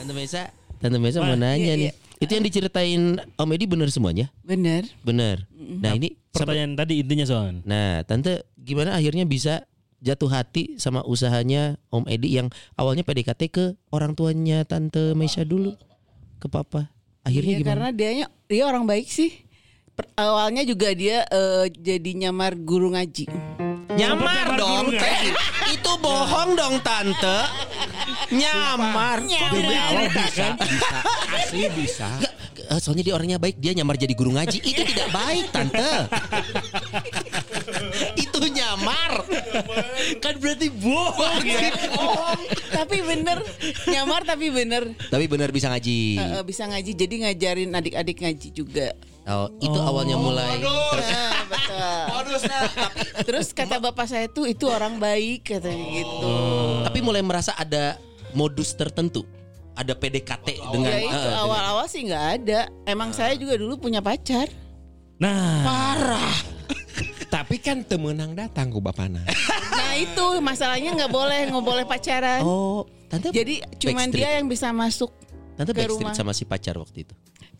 Tante Mesa, Tante Mesa mau nanya iya, nih. Itu yang diceritain Om Edi benar semuanya? Bener. Benar. Nah, ini Pertanyaan tadi intinya Son. Nah, Tante gimana akhirnya bisa jatuh hati sama usahanya Om Edi yang awalnya PDKT ke orang tuanya Tante Mesya dulu ke papa. Akhirnya Iya, gimana? karena dia dia orang baik sih. Per- awalnya juga dia eh, jadi nyamar guru ngaji. Nyamar dong, Teh. Itu bohong dong, Tante. Nyamar. Demi Allah bisa. Bisa. Asli bisa. Eh, soalnya dia orangnya baik, dia nyamar jadi guru ngaji. Itu tidak baik, Tante. Itu nyamar. Kan berarti bohong ya. tapi bener nyamar tapi bener Tapi benar bisa ngaji. Eh, bisa ngaji jadi ngajarin adik-adik ngaji juga. Oh, itu awalnya mulai. ter- Ah, betul. Terus kata bapak saya tuh itu orang baik katanya gitu. Tapi mulai merasa ada modus tertentu. Ada PDKT dengan ya itu dengan- awal-awal sih nggak ada. Emang saya juga dulu punya pacar. Nah, parah. Tapi kan temenang datang ku bapana. Nah itu masalahnya nggak boleh nggak boleh pacaran. Oh, tante Jadi cuman dia yang bisa masuk. tante ke rumah. sama si pacar waktu itu.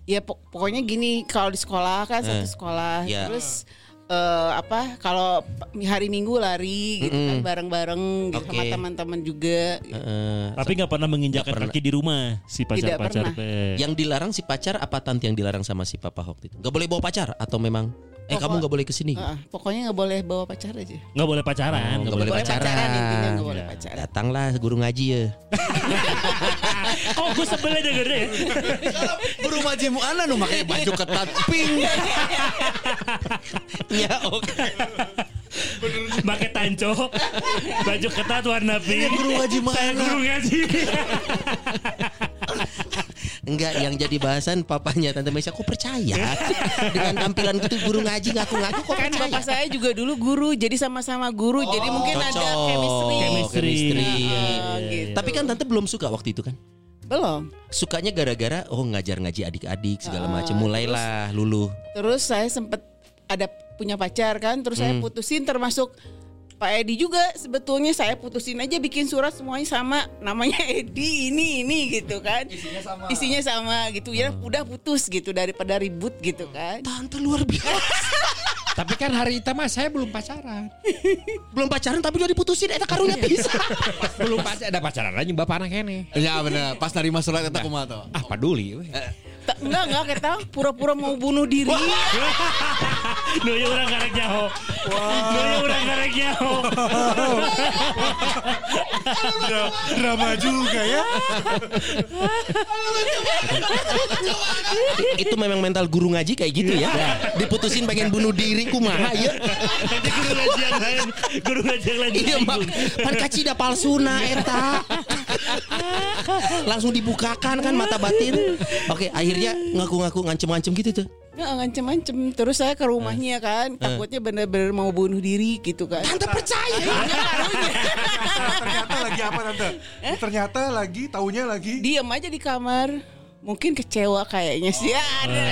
Ya pok- pokoknya gini kalau di sekolah kan satu Eh, sekolah. ya. Terus eh, apa kalau hari Minggu lari gitu kan bareng-bareng gitu sama Oke. teman-teman juga. Heeh. tapi nggak pernah menginjakan Nggak pernah. kaki di rumah si pacar-pacar pernah. teh. yang dilarang si pacar apa tante yang dilarang sama si papa waktu itu? Gak boleh bawa pacar atau memang eh Pokok- kamu gak boleh ke sini? Heeh, pokoknya nggak boleh bawa pacar aja. Nggak boleh pacaran. Oh, nggak boleh pacaran. intinya nggak boleh Ya. pacaran. Datanglah guru ngaji ya. Kok gue sebel aja gede. Guru majimu ana nu make baju ketat pink. ya oke. Pakai tanco, baju ketat warna pink. guru ngaji Saya mana? guru ngaji. Enggak yang jadi bahasan papanya tante Mesya kok percaya dengan tampilan gitu guru ngaji ngaku-ngaku kok Kan percaya? bapak saya juga dulu guru, jadi sama-sama guru, jadi mungkin ada Cocok. chemistry. Chemistry. Ah, gitu. Tapi kan tante belum suka waktu itu kan? Belum. Sukanya gara-gara oh ngajar ngaji adik-adik segala Ah, macam. Mulailah lulu. Terus saya sempet ada punya pacar kan, terus saya Hmm. putusin termasuk Pak Edi juga sebetulnya saya putusin aja bikin surat semuanya sama namanya Edi ini ini gitu kan isinya sama isinya sama gitu ya Hmm. udah putus gitu daripada ribut gitu kan Tante luar biasa. Tapi kan hari itu mah saya belum pacaran. belum pacaran tapi udah diputusin eta karunya bisa. belum pacaran. Ada pacaran aja bapak anak ini. Ya bener, pas nerima surat eta kumaha tuh? Ah peduli. we. Enggak enggak kita pura-pura mau bunuh diri Nu ya urang karek nyaho. Nu ya urang karek nyaho. Drama juga ya. itu memang mental guru ngaji kayak gitu ya. Diputusin pengen bunuh diri kumaha ya. Nanti guru ngaji yang lain, guru ngaji yang lain. Iya mak pan kacida palsuna eta. Langsung dibukakan kan mata batin. Oke, akhirnya ngaku-ngaku ngancem-ngancem gitu tuh. Nggak ngancem-ngancem. Terus saya ke rumahnya kan Takutnya bener-bener mau bunuh diri gitu kan. Tante percaya. Ternyata lagi apa tante? Ternyata lagi taunya lagi. Diam aja di kamar Mungkin kecewa kayaknya sih ya, ada.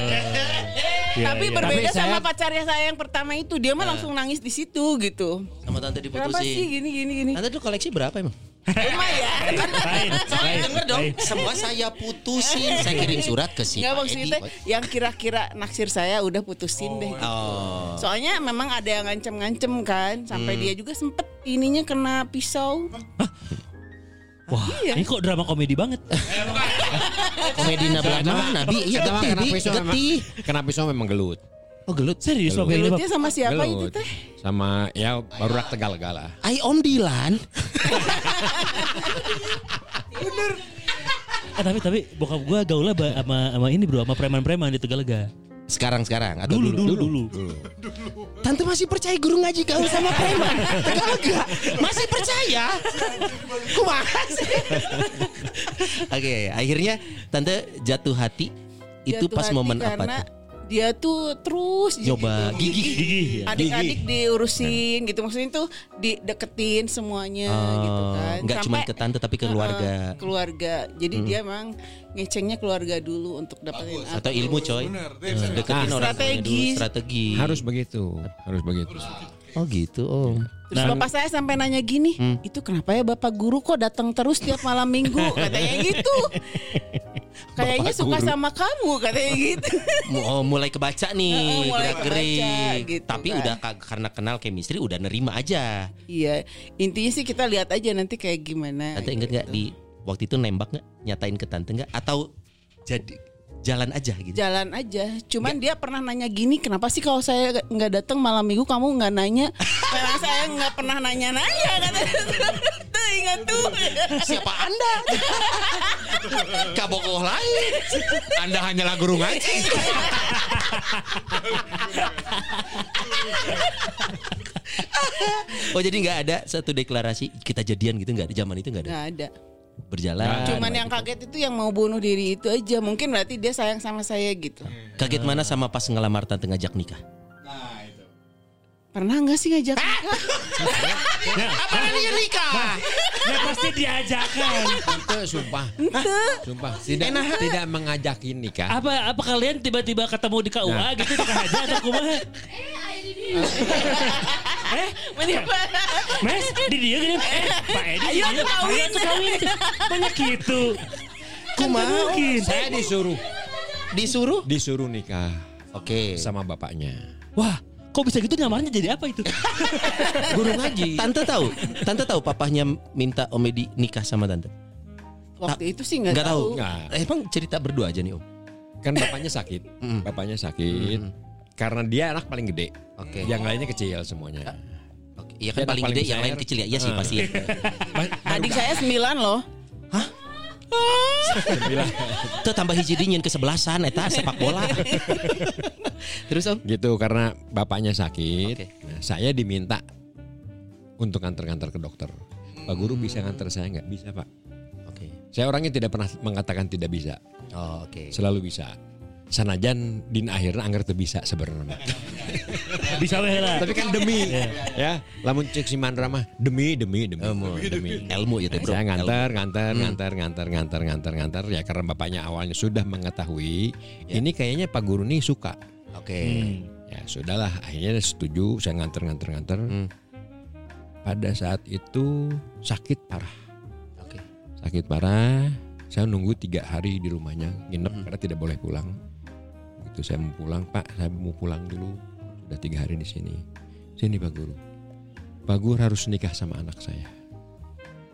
Tapi iya. berbeda Tapi saya- sama pacarnya saya yang pertama itu Dia mah langsung nangis di situ gitu Sama tante Kenapa sih diputusin. gini gini gini Tante tuh koleksi berapa emang? Lumayan Lain, lain, Dengar dong, lain. semua saya putusin. Saya kirim surat ke si Nggak Pak maksudnya Edi. yang kira-kira naksir saya udah putusin deh gitu. Oh. Soalnya memang ada yang ngancem-ngancem kan Sampai dia juga sempet ininya kena pisau Wah, ini kok drama komedi banget. Komedi nabrak Nabi, iya getih, kena Bi, pisau memang, getih. kena pisau memang gelut. Oh gelut. Serius Gelut. Bang? Gelutnya sama siapa itu Gelut. teh? Sama ya baru rak tegal gala. Ai Om Dilan. Eh, tapi tapi bokap gua gaulnya sama sama ini bro, sama preman-preman di Tegalega. Sekarang sekarang atau Dulu dulu? dulu dulu. Tante masih percaya guru ngaji gaul sama preman? Enggak, masih percaya. Kumaha sih? Oke, akhirnya tante jatuh hati itu Jatuh pas hati momen apa tuh? Dia tuh terus Coba gitu. gigih. Gigih ya. Adik-adik diurusin gitu maksudnya tuh dideketin semuanya gitu kan. Enggak cuma ke tante tapi ke keluarga. keluarga. Jadi dia emang ngecengnya keluarga dulu untuk dapetin Atau aku. ilmu coy. Bener. Deketin orang tuanya dulu Strategis. strategi. Harus begitu, harus begitu. Oh gitu, Om. Terus Nah. bapak saya sampai nanya gini, itu kenapa ya bapak guru kok datang terus tiap malam minggu? Katanya gitu. Kayaknya suka sama kamu katanya gitu. Oh, mulai kebaca nih, mulai kebaca gitu Tapi kan. udah ka- karena kenal chemistry udah nerima aja. Iya, intinya sih kita lihat aja nanti kayak gimana. Tante inget nggak di waktu itu nembak nggak nyatain ke tante nggak atau jadi jalan aja gitu? Jalan aja. Cuman dia pernah nanya gini, kenapa sih kalau saya nggak datang malam minggu kamu nggak nanya? Karena saya nggak pernah nanya-nanya katanya. Tuh ingat tuh. Siapa anda? Kabogoh lain. Anda hanyalah guru ngaji. Oh jadi nggak ada satu deklarasi kita jadian gitu nggak di zaman itu nggak ada Nggak ada. Berjalan. Cuman yang kaget itu yang mau bunuh diri itu aja. Mungkin berarti dia sayang sama saya gitu. kaget mana sama pas ngelamar tante ngajak nikah? Pernah nggak sih ngajak nikah? Apa dia nikah? Ya pasti diajakan. Itu sumpah. Sumpah. Tidak tidak mengajakin nikah. Apa apa kalian tiba-tiba ketemu di KUA Nah. gitu atau kumaha? Eh, Menipu. Mes, di dia gini. Eh, Pak Edi. Ayo di dia. tuh kawin. Ayo tuh kawin. Banyak gitu. Kan Kumaha? mungkin. Saya disuruh Disuruh? disuruh nikah Oke. sama bapaknya. Wah, kok bisa gitu nyamarnya jadi apa itu? Guru ngaji. Tante tahu? Tante tahu papahnya minta Om Edi nikah sama tante? Waktu itu sih nggak tahu. tahu. Nggak. Eh, Emang cerita berdua aja nih Om. Kan bapaknya sakit. Bapaknya sakit. Karena dia anak paling gede. Oke. Yang lainnya kecil semuanya. Oke. Iya kan Dia paling paling gede, besar. yang lain kecil ya. Iya sih pasti ya. Adik saya sembilan loh. Tuh tambah hiji dingin kesebelasan eta sepak bola. Terus Om? Gitu karena bapaknya sakit. Nah, saya diminta untuk nganter-nganter ke dokter. Pak guru bisa nganter saya nggak? Bisa pak. Oke. Saya orangnya tidak pernah mengatakan tidak bisa. Oh, oke. Selalu bisa. Sanajan din akhirnya anggar tuh bisa sebenarnya. Bisa lah. Tapi kan demi ya, lamun cek si Mandra mah demi demi demi. Ilmu, demi. ilmu ya teh, bro. Saya nganter, Ilmu. nganter, nganter, nganter, nganter, nganter, nganter. Ya karena bapaknya awalnya sudah mengetahui, ini kayaknya Pak Guru nih suka. Oke. Ya sudahlah, akhirnya setuju. Saya nganter, nganter, nganter. Hmm. Pada saat itu sakit parah, Oke. sakit parah. Saya nunggu tiga hari di rumahnya, nginep Hmm. karena tidak boleh pulang. Gitu saya mau pulang, Pak, saya mau pulang dulu. Sudah tiga hari di sini. Sini Pak Guru. Pak Guru harus nikah sama anak saya.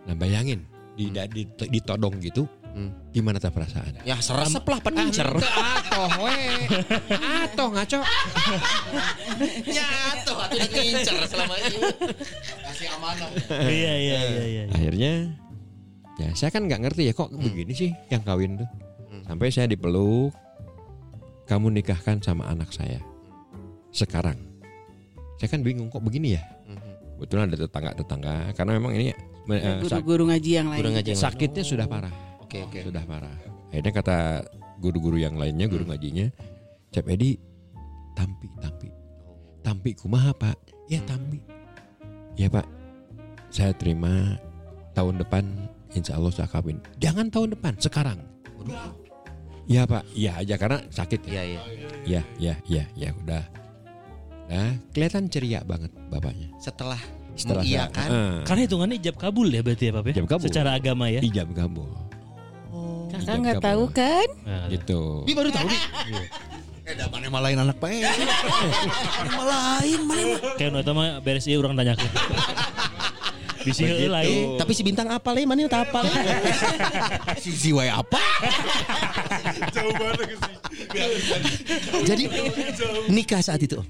Nah bayangin, di, di, ditodong gitu, Hmm. gimana tak perasaan? Ya seresep lah pencer. Atoh we, atoh ngaco. ya tuh atuh ngincer selama ini. Kasih amanah. Iya iya iya iya. Akhirnya ya saya kan nggak ngerti ya kok begini sih yang kawin tuh. Sampai saya dipeluk, kamu nikahkan sama anak saya sekarang. Saya kan bingung kok begini ya. Kebetulan ada tetangga-tetangga karena memang ini eh, sak- Guru-guru ngaji yang lain. Guru ngaji yang sakitnya sudah parah, Oke oke. sudah parah. Akhirnya kata guru-guru yang lainnya, guru ngajinya, Cep Edi, tampi, tampi, tampi kumaha pak? Ya tampi. Ya pak, saya terima tahun depan insya Allah saya kawin. Jangan tahun depan, sekarang. Iya pak, iya aja karena sakit ya. Iya iya. Iya, iya, iya, ya udah. Nah, kelihatan ceria banget bapaknya. Setelah Setelah iya kan? Eh, Karena hitungannya ijab kabul ya berarti ya Pak ya? Ijab kabul. Secara agama ya. ijab kabul. Kakak nggak tahu kan? Nah, Gitu. Bi baru tahu Bi. Eh, dah mana malain anak pae. malain, mana Kayak mah beres ieu urang tanyakeun. Bisi heula lain. Tapi si bintang apa le? Mana tak apa? Sisi wae apa? Jadi nikah saat itu?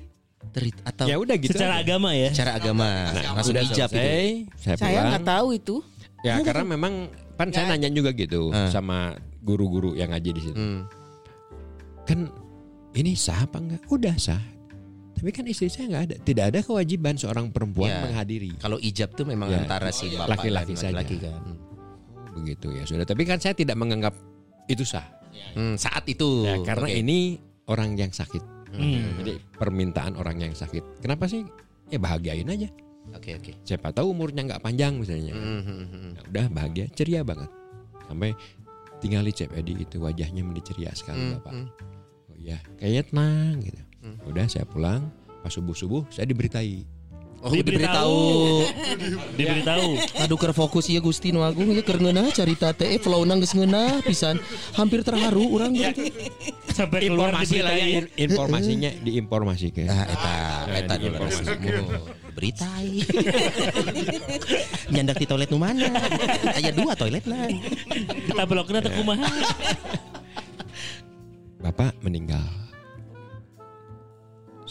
Terit atau Ya udah gitu. Secara aja. agama ya. secara agama langsung Udah ijab itu. saya, Saya pulang. nggak tahu itu. Ya karena memang kan saya nanya juga gitu Ah. sama guru-guru yang ngaji di situ. Hmm. Kan ini sah apa enggak? Udah sah. Tapi kan istri saya nggak ada. Tidak ada kewajiban seorang perempuan Ya. menghadiri. Kalau ijab tuh memang Ya. antara si bapak Laki-laki saja. kan. Begitu ya sudah. Tapi kan saya tidak menganggap itu sah. Hmm, saat itu. Ya, karena Oke. ini orang yang sakit. Hmm. Jadi permintaan orang yang sakit. Kenapa sih? Ya bahagiain aja. Oke oke. Siapa tahu umurnya nggak panjang misalnya. Hmm, hmm, hmm. Nah, udah bahagia, ceria banget. Sampai tinggali Cep Edi itu wajahnya menjadi ceria sekali Hmm, bapak. hmm. Oh iya, kayaknya tenang gitu. Hmm. Udah saya pulang, pas subuh subuh saya diberitai. Oh, Diberitahu. Diberitahu. Aduh keur fokus ya Gusti nu Agung ya keur ngeunah carita teh eh flow-na geus ngeunah pisan. Hampir terharu urang gitu. Sampai keluar Informasi lah ya, informasinya diinformasikan. Ah eta Nah, eta dulu diinformasikan. Beritai. Nyandak di toilet nu mana? Aya dua toilet lah. Kita bloknya Ya. teu kumaha. Bapak meninggal.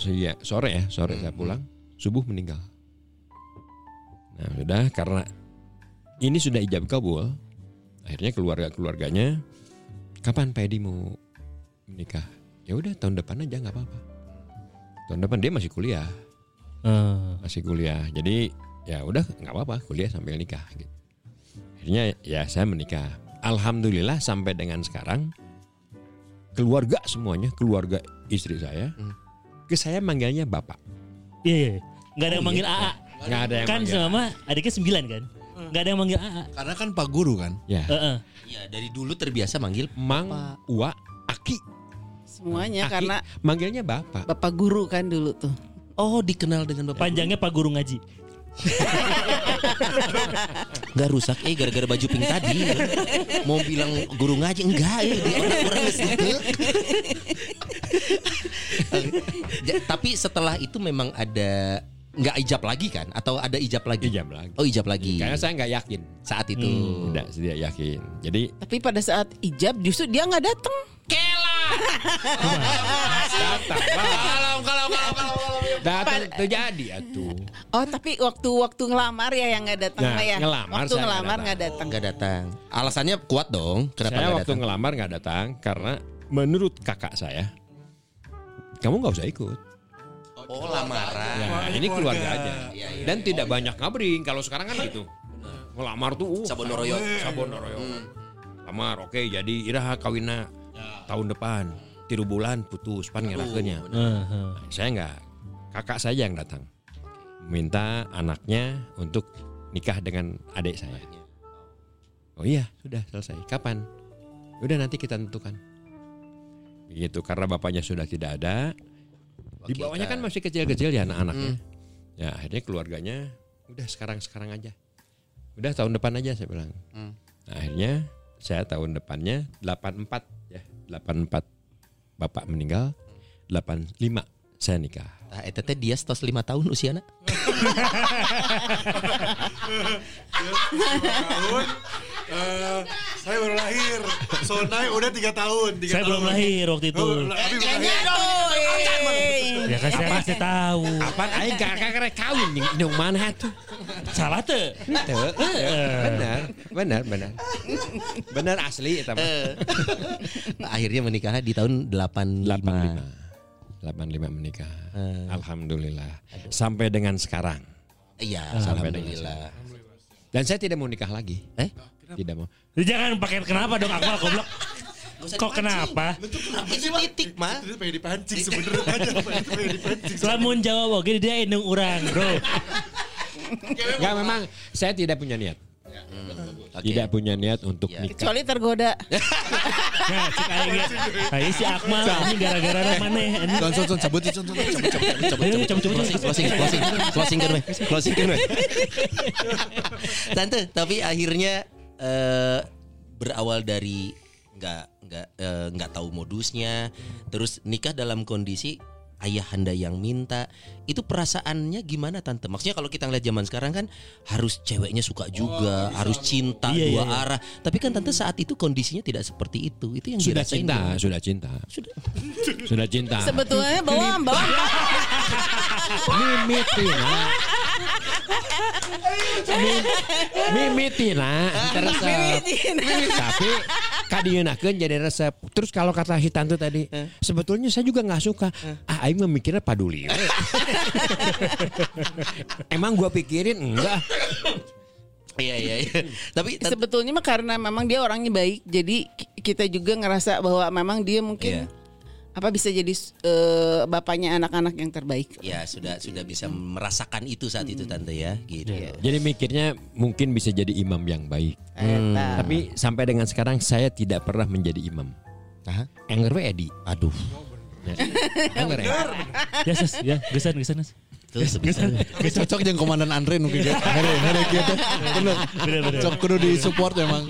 Saya sore ya, sore saya pulang, subuh meninggal. Nah, sudah karena ini sudah ijab kabul, akhirnya keluarga-keluarganya kapan Pak Edi mau menikah? Ya udah tahun depan aja nggak apa-apa. Tahun depan dia masih kuliah, Eh, masih kuliah. Jadi ya udah nggak apa-apa, kuliah sambil nikah gitu. Akhirnya ya saya menikah. Alhamdulillah sampai dengan sekarang keluarga semuanya, keluarga istri saya, Hmm. Ke saya manggilnya bapak. Iya, iya. Nggak ada yang Oh, manggil iya. AA. Nggak ada yang Kan manggil. selama adiknya sembilan kan. Nggak ada yang manggil AA. Karena kan Pak Guru kan. Ya, Heeh. Ya dari dulu terbiasa manggil Mang. Ua, Aki, Semuanya Aki, karena manggilnya bapak. bapak guru kan dulu tuh. Oh dikenal dengan bapak Panjangnya Pak Guru ngaji. Gak rusak eh gara-gara baju pink tadi Mau bilang guru ngaji Enggak ya di orang-orang geus henteu. Ja- Tapi setelah itu memang ada nggak ijab lagi kan? Atau ada ijab lagi? Ijab lagi. Oh ijab lagi Karena saya nggak yakin. Saat itu Tidak, tidak yakin. Jadi Tapi pada saat ijab justru dia nggak datang. kalau kalau kalau kalau datang terjadi atuh. Oh tapi waktu-waktu ngelamar ya yang nggak datang Nah, ya. ngelamar waktu saya nggak ngelamar datang. nggak datang. Enggak datang Alasannya kuat dong Kenapa saya nggak waktu datang? ngelamar nggak datang karena menurut kakak saya, kamu nggak usah ikut. Oh lamaran Ya, ini keluarga aja. Dan tidak banyak ngabring. Kalau sekarang kan gitu. Ngelamar tuh uh, Sabonoroyo. Sabonoroyo. Lamar oke jadi iraha kawinna tahun depan. Tiru bulan putus pan ngerakeunnya. Heeh. Saya nggak. Kakak saya yang datang. Minta anaknya untuk nikah dengan adik saya. Oh iya, sudah selesai. Kapan? Udah nanti kita tentukan. Begitu karena bapaknya sudah tidak ada. Di bawahnya kan masih kecil-kecil ya anak-anaknya. Hmm. Ya akhirnya keluarganya udah sekarang-sekarang aja. Udah tahun depan aja saya bilang. Hmm. Nah, akhirnya saya tahun depannya 84 ya. 84 bapak meninggal. 85 saya nikah. Nah, eta teh dia stos 5 tahun usiana. tahun eh, saya baru lahir. Sonai udah tiga tahun. Tiga Saya tahun belum lagi. lahir waktu itu. Oh, belum lahir. Ya kan saya masih tahu. Apaan aing kakak karek kawin nih mana tuh? Salah tuh. Itu. Benar, benar, benar. Benar asli eta mah. Akhirnya menikah di tahun 85. 85. 85 menikah. Eh. Alhamdulillah. Sampai dengan sekarang. Iya, Sampai dengan alhamdulillah. Dan saya tidak mau nikah lagi. Eh? Tidak mau. Jangan pakai kenapa dong Akmal goblok. Kok kenapa? Itu titik mah. Itu pengen dipancing sebenarnya aja pengen dipancing. Lamun jawab oke dia indung urang, Bro. Enggak memang saya tidak punya niat. Oke. Tidak punya niat untuk Ya. nikah. Kecuali tergoda. Nah, aing. Aing si Akmal ini gara-gara maneh. anjing. Son son son cabut son son cabut cabut cabut cabut. Eh, Closing, closing, closing, closing kan, closing kan, weh. Tante, tapi akhirnya eh, berawal dari nggak nggak nggak tahu modusnya, terus nikah dalam kondisi ayahanda yang minta, itu perasaannya gimana tante? Maksudnya kalau kita ngeliat zaman sekarang kan harus ceweknya suka juga, harus cinta Iya, dua iya, iya. arah. Tapi kan tante saat itu kondisinya tidak seperti itu. Itu yang Sudah cinta, gimana? sudah cinta. Sudah. Sudah cinta. Sebetulnya bawang bawang Mimitina. Mi- Mimitina. Terus, eh, Tapi kadienakeun jadi resep. Terus kalau kata si tante tadi, sebetulnya saya juga nggak suka. Ah, aing memikirnya paduli. we. Emang gua pikirin enggak. Iya iya iya. Tapi Sebetulnya mah karena memang dia orangnya baik, jadi ki- kita juga ngerasa bahwa memang dia mungkin Iya. Apa bisa jadi eh, bapaknya anak-anak yang terbaik. ya sudah sudah bisa merasakan itu saat itu tante ya gitu. Jadi mikirnya mungkin bisa jadi imam yang baik. Eta. Tapi sampai dengan sekarang saya tidak pernah menjadi imam. Aha. Enger we Edi. Aduh. Ya. Enger ya. Ya, Sus, ya, gesan, gesan, sebisa. Cocok jeung komandan Andre nu kieu. Here kieu teh. Bener. Cocok kudu di support emang.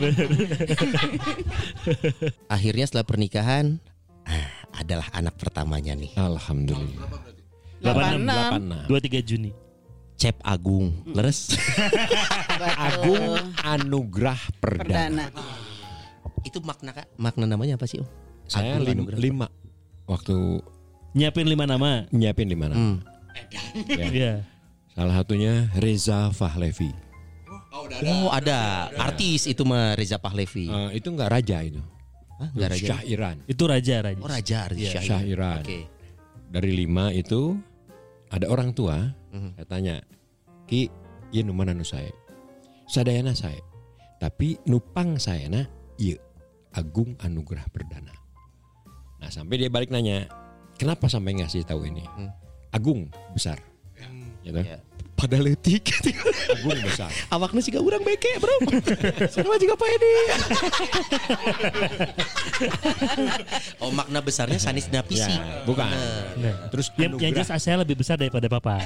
Akhirnya setelah pernikahan ah, adalah anak pertamanya nih. Alhamdulillah. 86, 86. 23 Juni. Cep Agung. Leres. Agung Anugrah Perdana. Perdana. itu makna makna namanya apa sih, Om? Saya Agung lim- Anugrah. lima waktu Nyiapin lima nama. nyiapin di mana. Hmm. Ya. Iya. Salah satunya Reza Fahlevi. Oh, ada artis itu mah Reza Pahlevi. Eh, itu enggak raja itu. Hah, nggak raja? Syairan. Itu raja, raja. Oh, Raja artis Iya, Syahir. Syairan. Oke. Dari lima itu ada orang tua. Mhm. Saya tanya, Ki, iya nu mana nu saya? Sadayana saya. Tapi nupang saya na, iya Agung Anugrah Perdana. Nah sampai dia balik nanya, kenapa sampai ngasih tahu ini? Hmm. Agung besar. Gitu. Ya. Pada letik. Agung besar. Awaknya sih gak urang beke, Bro. Sama juga Pak Edi. oh, makna besarnya sanis napisi. Ya, bukan. Nah. Terus Yang, yang anugerah. jelas saya lebih besar daripada papa.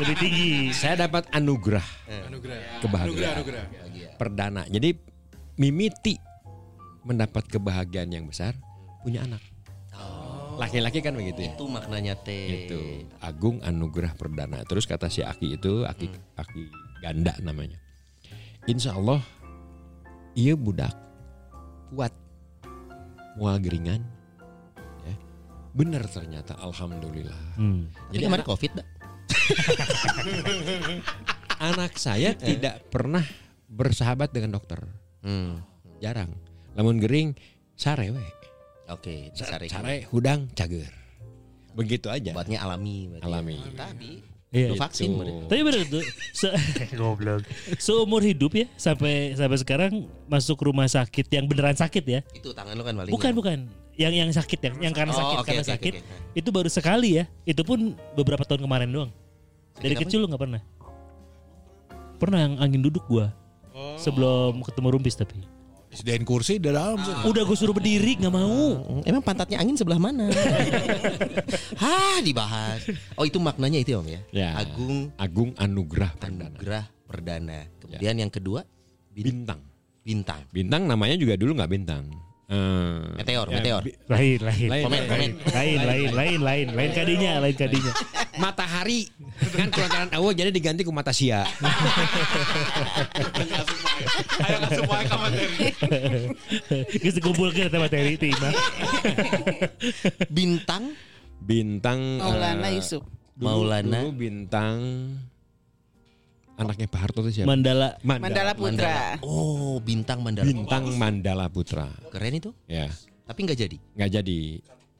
lebih tinggi. Saya dapat anugerah Anugerah. kebahagiaan Anugerah, perdana. Jadi mimiti mendapat kebahagiaan yang besar punya anak. Laki-laki kan begitu ya. Itu maknanya teh. Itu Agung Anugerah Perdana. Terus kata si Aki itu Aki Aki ganda namanya. Insya Allah iya budak kuat mual geringan ya. bener ternyata alhamdulillah Hmm. Jadi kemarin Covid, Mbak. anak saya tidak pernah bersahabat dengan dokter Hmm. jarang lamun gering sare we Oke, sare. sare hudang cager begitu aja Obatnya alami. berarti. alami Tadi Iya. vaksin. Tapi bener tuh, se goblok. Seumur hidup ya sampai sampai sekarang masuk rumah sakit yang beneran sakit ya. Itu tangan lu kan paling. Bukan bukan. Yang yang sakit yang yang karena Oh, sakit oke, karena oke, sakit. oke, oke. Itu baru sekali ya. Itu pun beberapa tahun kemarin doang. Dari Sakit apa? kecil lu nggak pernah. Pernah yang angin duduk gua. Sebelum ketemu rumpis tapi. Sediain kursi di dalam sih. Udah gue suruh berdiri nggak mau. Hmm, Emang pantatnya angin sebelah mana? Hah, dibahas. Oh, itu maknanya itu, Om ya. ya Agung Agung Anugerah Perdana Anugerah Perdana. Kemudian yang kedua bintang bintang. bintang namanya juga dulu nggak bintang Eh, Meteor, ya, meteor. Lain, lain. Lain, Komen, lain. komen. Lain, lain, lain, lain, lain kadinya, lain kadinya. matahari kan kelantaran awal jadi diganti ke mata sia Ayo kasih poin ka materi. Kita kumpul ke materi. Bintang bintang Maulana eh, Yusuf. dulu, Maulana. dulu bintang anaknya Pak Harto itu siapa Mandala. Mandala Putra. Oh, bintang Mandala. bintang Mandala Putra Keren itu. ya Tapi nggak jadi. nggak jadi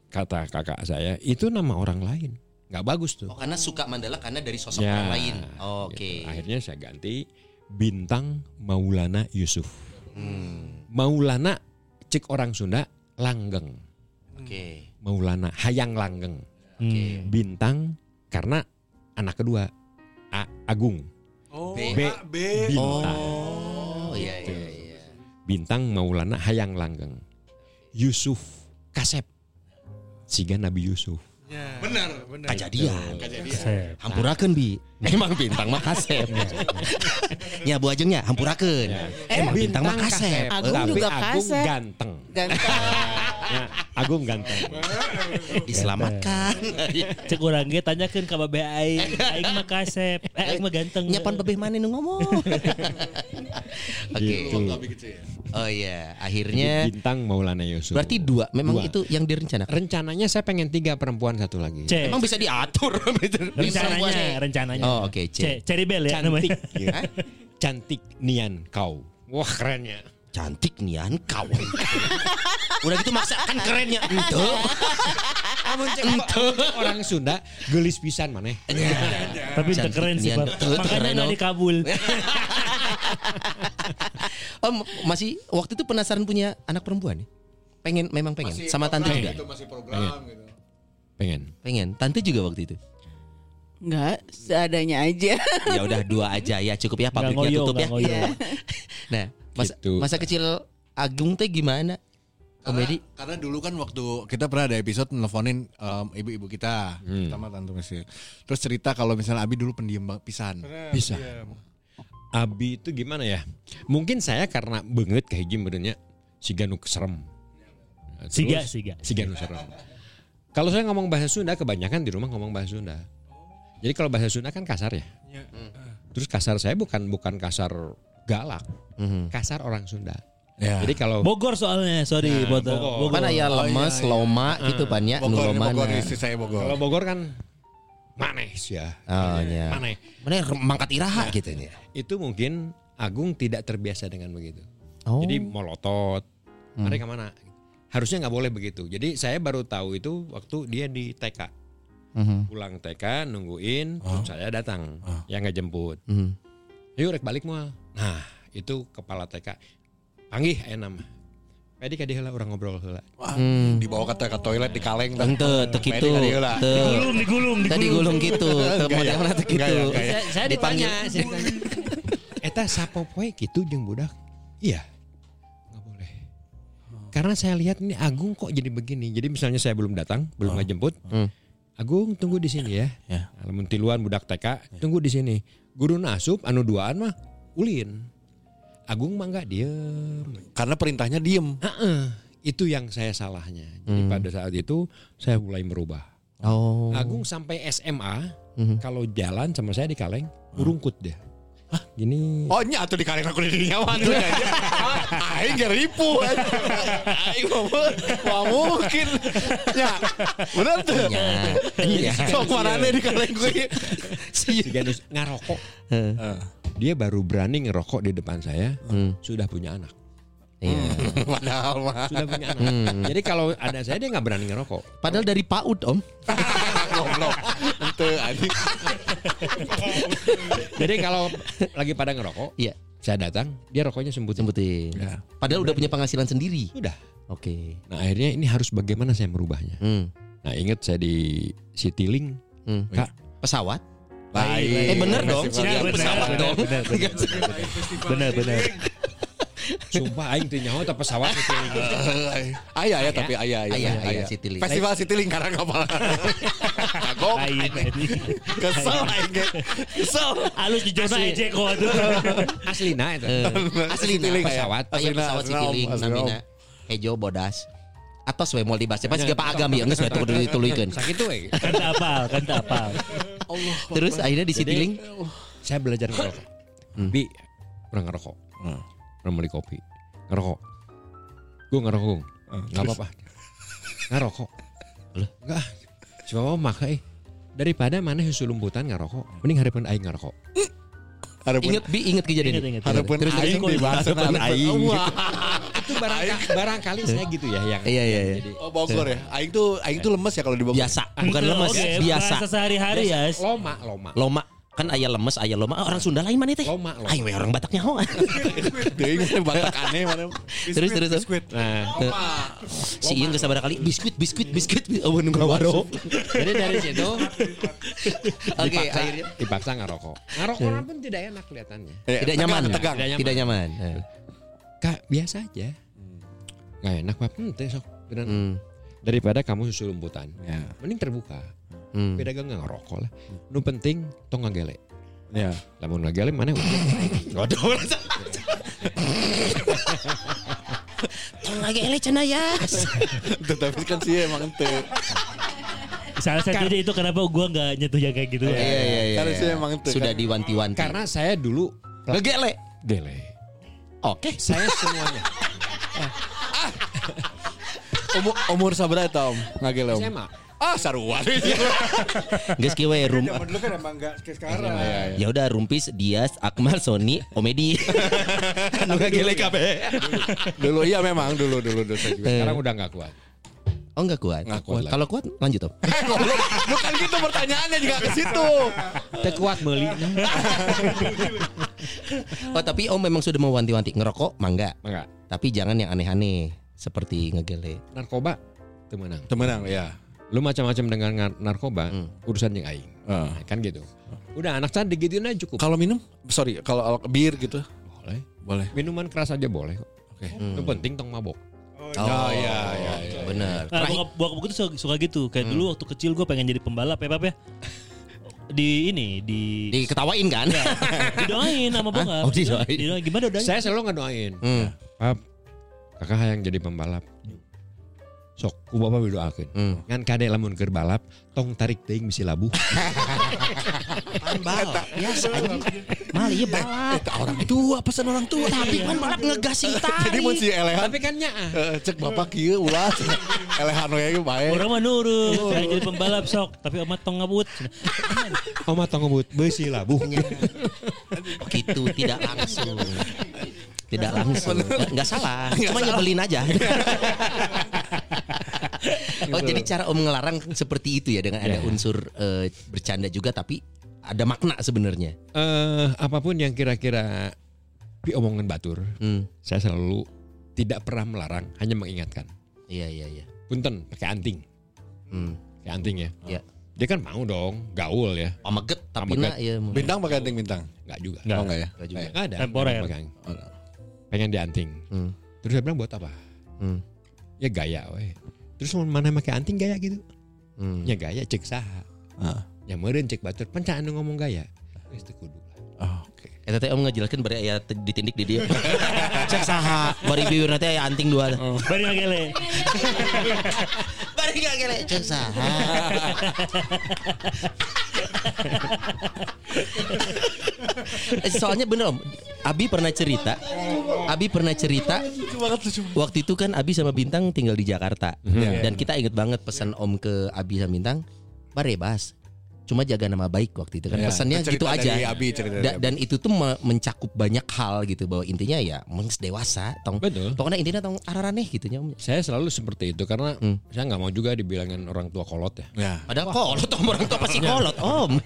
kata kakak saya itu nama orang lain nggak bagus tuh Oh, karena suka Mandala karena dari sosok Ya, orang lain. gitu. Oke. akhirnya saya ganti bintang Maulana Yusuf Hmm, Maulana cik orang Sunda langgeng Oke. Maulana hayang langgeng Hmm. bintang karena anak kedua A- Agung Oh, B. B. A, B. bintang Oh, iya iya iya. bintang Maulana hayang langgeng Yusuf Kasep Siga Nabi Yusuf Benar, benar. Kajadian. Sep. Hampurakeun bi. Memang bintang mah kasep. ya Bu Ajengnya hampurakeun. Emang bintang mah kasep. Agung tapi juga Agung Kasep. ganteng Ganteng. Ya, Agung ganteng Diselamatkan. Cek orang ge tanyakeun ka babe aing. Aing mah kasep. Eh, aing mah ganteng. Nyapan bebeh mana nu ngomong. Oke. Gitu. Oh iya, akhirnya bintang Maulana Yusuf berarti dua. Memang Dua. itu yang direncanakan. rencananya saya pengen tiga perempuan satu lagi C. Emang bisa diatur. rencananya, rencananya. Oh, oke, C. C. Cherry Bell ya cantik namanya. ya. cantik nian kau wah keren ya cantik nian kau. Udah gitu maksa kan kerennya. Ente. Amun cek orang Sunda gelis pisan maneh. Tapi itu Cantik keren sih, Makanya nggak oh. dikabul. Om masih waktu itu penasaran punya anak perempuan nih? Pengen memang pengen sama tante juga. Itu masih program gitu. Pengen. Pengen. Tante juga waktu itu. Enggak, seadanya aja. Ya udah dua aja ya cukup ya pabriknya tutup ya. Iya. Nah, masa, Gitu. masa kecil Agung teh gimana? Karena, Komedi. karena dulu kan waktu kita pernah ada episode nelfonin em, ibu-ibu kita, Hmm. sama tante masih. Terus cerita kalau misalnya Abi dulu pendiam pisan. Bisa. Abi itu gimana ya? Mungkin saya karena banget kayak hiji merenya siga nu serem. Siga, terus- siga. Siga nu serem. Kalau saya ngomong bahasa Sunda kebanyakan di rumah ngomong bahasa Sunda. Jadi kalau bahasa Sunda kan kasar ya. Terus kasar saya bukan bukan kasar galak, Mhm. kasar orang Sunda. Ya. Jadi kalau Bogor soalnya, sorry. Nah, Bogor. Bogor. Mana ya Oh, lemes, iya, iya. loma gitu pan ya, nu Bogor, lomana. Bogor, istri saya Bogor. kalau Bogor kan manes ya. Oh ya. Maneh. Mana mangkat iraha gitu ya. Itu mungkin Agung tidak terbiasa dengan begitu. Oh. Jadi molotot. Mereka mana? Harusnya nggak boleh begitu. Jadi saya baru tahu itu waktu dia di TK. Mhm. Pulang TK nungguin, terus saya datang. Yang nggak jemput. Mhm. Yuk rek balik mual. Nah itu kepala TK. Panggih aya nama. Pedi kadi heula orang ngobrol heula. Wah, Hmm. dibawa ke, ke toilet di kaleng. teu kitu. kadi heula. Teu. Digulung, digulung, Tadi digulung. gulung gitu, teu ya? modelna teu kitu. ya, ya? Saya, saya ditanya, saya ditanya. Eta sapopoe gitu jeung budak. Iya. Nggak boleh. Karena saya lihat ini Agung kok jadi begini. Jadi misalnya saya belum datang, belum ngajemput. Hmm. Agung tunggu di sini ya. Ya. Lamun tiluan budak TK, tunggu di sini. Guru nasup anu duaan mah ulin. Agung mah enggak diem. Karena perintahnya diem. Heeh. Itu yang saya salahnya. Jadi pada saat itu saya mulai merubah. Oh. Agung sampai SMA Mhm. kalau jalan sama saya di kaleng urungkut deh. Hah, gini. Oh nya atau di kaleng aku di aja. Aing gak ripu. Aing mau mungkin. Ya, bener tuh. Ya. Iya. Sok mana nih di kaleng gue. Si Ganus ngarokok. Dia baru berani ngerokok di depan saya. Hmm. Sudah punya anak. Iya. Padahal mah. Sudah punya anak. Jadi kalau ada saya dia nggak berani ngerokok. Padahal dari PAUD, Om. Goblok. Ente anjing. Jadi kalau lagi pada ngerokok, Iya, saya datang, dia rokoknya sembutin. sebutin. Ya. Padahal udah punya penghasilan sendiri. Sudah. Oke. Nah akhirnya ini harus bagaimana saya merubahnya. Hmm. Nah ingat saya di Citylink, Hmm. Kak, Pesawat? Lain. Eh, bener dong. Ya, pesawat dong. benar, benar, benar, benar. Sumpah aing teu nyaho teh pesawat Citylink. Ayah ya tapi ayah ayah. Ayah, ayah, Citylink. Festival Citylink karena kapal. Kagok. Kesel aing ge. Kesel. Alus di zona Asli. ejek kok tuh. Aslina pesawat. Ayah Aslina, pesawat aslina, Om, Citylink namina. Hejo bodas. Atos we mau dibahas. Pas juga Pak Agam ya geus we tuh dituluykeun. Sakitu we. Kan apal, kan apal. Terus akhirnya di Citylink Saya belajar ngerokok. Bi, pernah ngerokok. Pernah beli kopi. Ngerokok. Gue ngerokok. Gung. Nggak apa-apa. Ngerokok. Loh, enggak. Cuma mau makai. Daripada mana susu lumputan ngerokok. Mending harapan aing ngerokok. Harapun inget bi inget kejadian ingat. harapun Terus, aing dibahas Harapan aing. Itu barangkali, barangkali saya gitu ya yang Iya, iya, iya. Jadi, Oh Bogor ya. Aing tuh aing tuh lemes ya kalau di Bogor. Biasa, bukan lemes, Oke, biasa. sehari-hari ya. loma, loma. Loma kan ayah lemes, ayah loma. Ah, orang Sunda lain mana teh? Loma, loma. Ayo we, orang Bataknya ho. Deui mana batak aneh mana. Terus terus. terus. Nah, Si Ieu geus sabar kali biskuit biskuit biskuit. Oh nunggu waro. jadi dari situ Oke, dipaksa, akhirnya dipaksa ngerokok. Ngerokok pun tidak enak kelihatannya. Tidak tegang, nyaman. Tegang. Tidak Tidak nyaman. Eh. Kak, biasa aja. Nggak enak, Pak. Hmm, teh sok. Beneran. Hmm. Daripada kamu susu lumputan. Ya. Mending terbuka. Hmm. Beda gak ngerokok lah. Nu penting tong ngagele. Ya. Lamun ngagele mana Waduh. Lagi ele cenah ya. Tapi kan sih emang ente. Salah satunya itu kenapa gua nggak nyentuh yang kayak gitu. Iya iya iya. Karena iya. sih emang ente. Sudah kan. diwanti-wanti. Karena saya dulu ngegele. gele. Oke. Saya semuanya. umur umur sabaraha eta Om? Ngagele Om. SMA. Ah saruan. Geus kieu we rum. Zaman dulu kan emang enggak kayak sekarang. Ya udah Rumpis, Dias, Akmal, Sony, Omedi. Anu ngagele kabeh. dulu iya memang dulu dulu dulu saya juga. Sekarang udah nggak kuat. Oh enggak kuat. Nggak kuat lagi. Kalau kuat lanjut Om. Eh, goblok. Bukan gitu pertanyaannya juga ke situ. Teu kuat meuli. Oh tapi Om memang sudah mewanti-wanti ngerokok mangga. Enggak. Tapi jangan yang aneh-aneh seperti ngegele. Narkoba teu meunang. Temenang ya. Lu macam-macam dengan narkoba, Hmm. urusan yang aing. Nah, kan gitu. Udah anak cantik gituin aja cukup. Kalau minum, sorry, kalau al- bir gitu Boleh. boleh. Minuman keras aja boleh kok. Oke. Yang penting tong mabok. Oh, iya, iya, iya. Bener. Nah, bokap, bokap gue tuh suka, suka gitu. Kayak dulu waktu kecil gue pengen jadi pembalap ya, Pap ya. Di ini, di Diketawain kan? didoain sama bokap. Oh, didoain. Didoain. Gimana doain? Saya selalu ngedoain. Hmm. Pap, kakak yang jadi pembalap. Sok, ku bapak berdoakeun. Hmm. Ngan kade lamun keur balap, tong tarik teuing misi labuh. Pan balap. Biasa anjing. Mal ieu balap. Eta orang tua pesan orang tua. Tapi pan balap ngegasing tali. Jadi mun si elehan Tapi kan nyaah. eh, cek bapak kieu ulah elehan we bae. Orang mah nurut, jadi pembalap sok, tapi omat tong ngabut. Oma tong ngebut beusi labuh. Oh, gitu tidak langsung. Tidak langsung. Nggak salah. Cuma nyebelin aja. oh jadi cara Om ngelarang seperti itu ya dengan ada Ya. unsur eh, bercanda juga tapi ada makna sebenarnya. Eh, apa pun yang kira-kira diomongan batur, Hmm. saya selalu tidak pernah melarang, hanya mengingatkan. Iya iya iya. Punten pakai anting, Hmm. pakai anting ya. Iya. Dia kan mau dong, gaul ya. Pameget tapi nak ya. Bintang pakai anting bintang. Enggak juga. Nggak. Oh enggak ya? Nggak juga. Enggak ada. Temporer. nggak pegang. Pengen dianting. Hmm. Terus saya bilang buat apa? Hmm. Ya gaya weh. Terus mau mana pakai anting gaya gitu? Hmm. Ya gaya cek saha. Ah. Ya meureun cek batur. Pencaan anu ngomong gaya. Teu kudu lah. Oh, oke. Eta teh Om ngejelaskeun bari aya te- ditindik di dia. Cek saha bari bibirna teh aya anting dua. Bari ngagele. Bari gak cek saha. Eh, Soalnya bener Om, Abi pernah cerita, Abi pernah cerita waktu itu kan Abi sama Bintang tinggal di Jakarta. Dan kita inget banget pesan Om ke Abi sama Bintang, bare bas, cuma jaga nama baik waktu itu kan Ya, pesannya gitu aja. dari Abi, cerita dari Da- Abi. dan itu tuh me- mencakup banyak hal gitu bahwa intinya ya mengs dewasa, tong, Betul. pokoknya intinya tong araraneh gitu nya Om. Saya selalu seperti itu karena Hmm. saya nggak mau juga dibilangin orang tua kolot ya. Ya. Padahal kolot Om orang tua pasti kolot Om.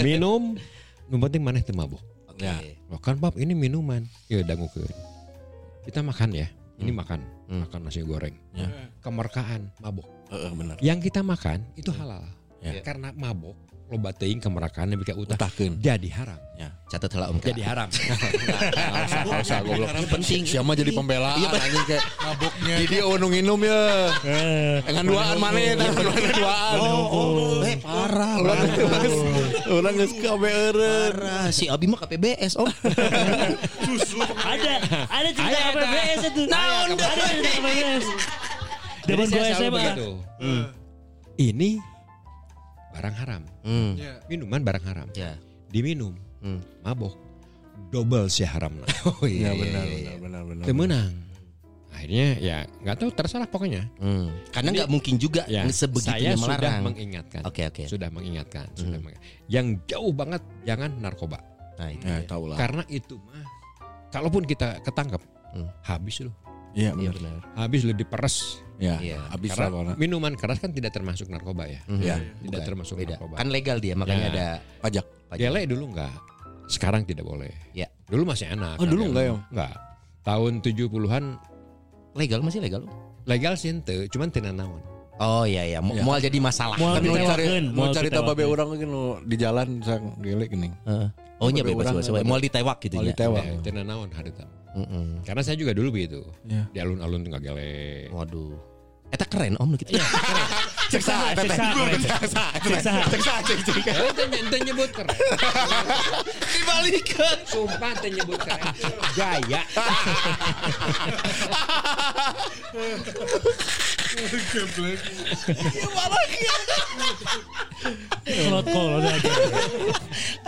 Minum, nu penting maneh teu mabok. Ya. Loh kan Pap ini minuman. Ya dangukeun. Kita makan ya. Ini makan, Hmm. makan nasi goreng. Ya. Kemerkaan mabok. Heeh, benar. Yang kita makan itu halal. Ya. Karena mabok loba teuing kemerkaan yang utah. Utahkeun. Jadi haram. Catat heula Om. Jadi haram. Enggak usah goblok. Ini penting. Siapa jadi pembelaan anjing kayak mabuknya. Jadi oh nu nginum ya. Dengan duaan mana ya? Dengan duaan. Oh, oh, eh parah. Urang geus geus kabe eureun. Parah. Si Abi mah KPBS Om. Ada, ada cerita ada. KPBS itu. Dah. Ada cerita. Jadi Zaman gue SMA. begitu. Ini barang haram. Hmm. Minuman barang haram. Ya. Diminum, Hmm. mabok. Double sih haramna. Oh Ya benar benar benar benar. Teu meunang. Akhirnya ya nggak tahu terserah pokoknya. Hmm. Karena nggak mungkin juga Ya, sebegitunya saya sudah mengingatkan. Oke oke. Sudah mengingatkan, sudah meng- Yang jauh banget jangan narkoba. Nah itu. Ya tahu lah. Karena itu mah kalaupun kita ketangkep Hmm. habis loh. Iya Iya benar. benar. Habis lo diperes. Ya, Iya. habis Karena minuman keras kan tidak termasuk narkoba ya. Mhm. Ya, Tidak Bukan. termasuk Beda. narkoba. Kan legal dia makanya Ya. ada pajak. pajak. Gele dulu enggak. Sekarang tidak boleh. Ya. Dulu masih enak. Oh, dulu enggak, ya? Enggak. Tahun 70-an Legal masih legal. legal sih ente, cuman tidak naon. Oh iya iya. Mau Ya. mau jadi masalah. Mau Kan mau cari mau cari ditewakeun. orang kan di jalan sang gele gini. Heeh. Oh nya Babe bebas bebas. babe. Mau ditewak gitu ya. ditewak. Ya, tidak naon harita. Mm-mm. Karena saya juga dulu begitu. Ya. Di alun-alun tengah gele. Waduh. Eta keren om gitu. Cek sah, keren. cek sah, Cek sah. cek sah, cek cek. Eh, ente ente nyebut keren. Dibalikan. Sumpah ente nyebut keren. Gaya. Kolot kolot aja.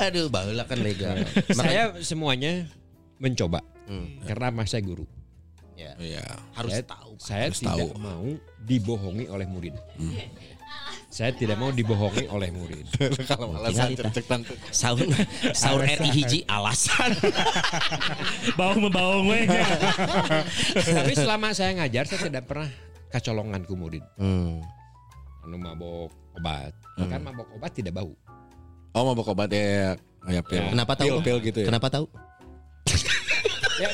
Aduh, baheula kan legal. Saya semuanya mencoba. Hmm. Karena mas saya guru. Ya. Iya. Harus Saya- tahu. Pak. Saya Harus tidak tahu. mau dibohongi oleh murid. Saya tidak mau dibohongi oleh murid. Kalau alasan tante. Sahur sahur RI hiji alasan. Bawang membaung we. Tapi selama saya ngajar saya tidak pernah kacolongan ku murid. Hmm. Anu mabok obat. Kan mabok obat tidak bau. Oh bawa obat ya kayak pil. Kenapa tahu? Pil, Om? pil gitu ya. Kenapa tahu? Ya,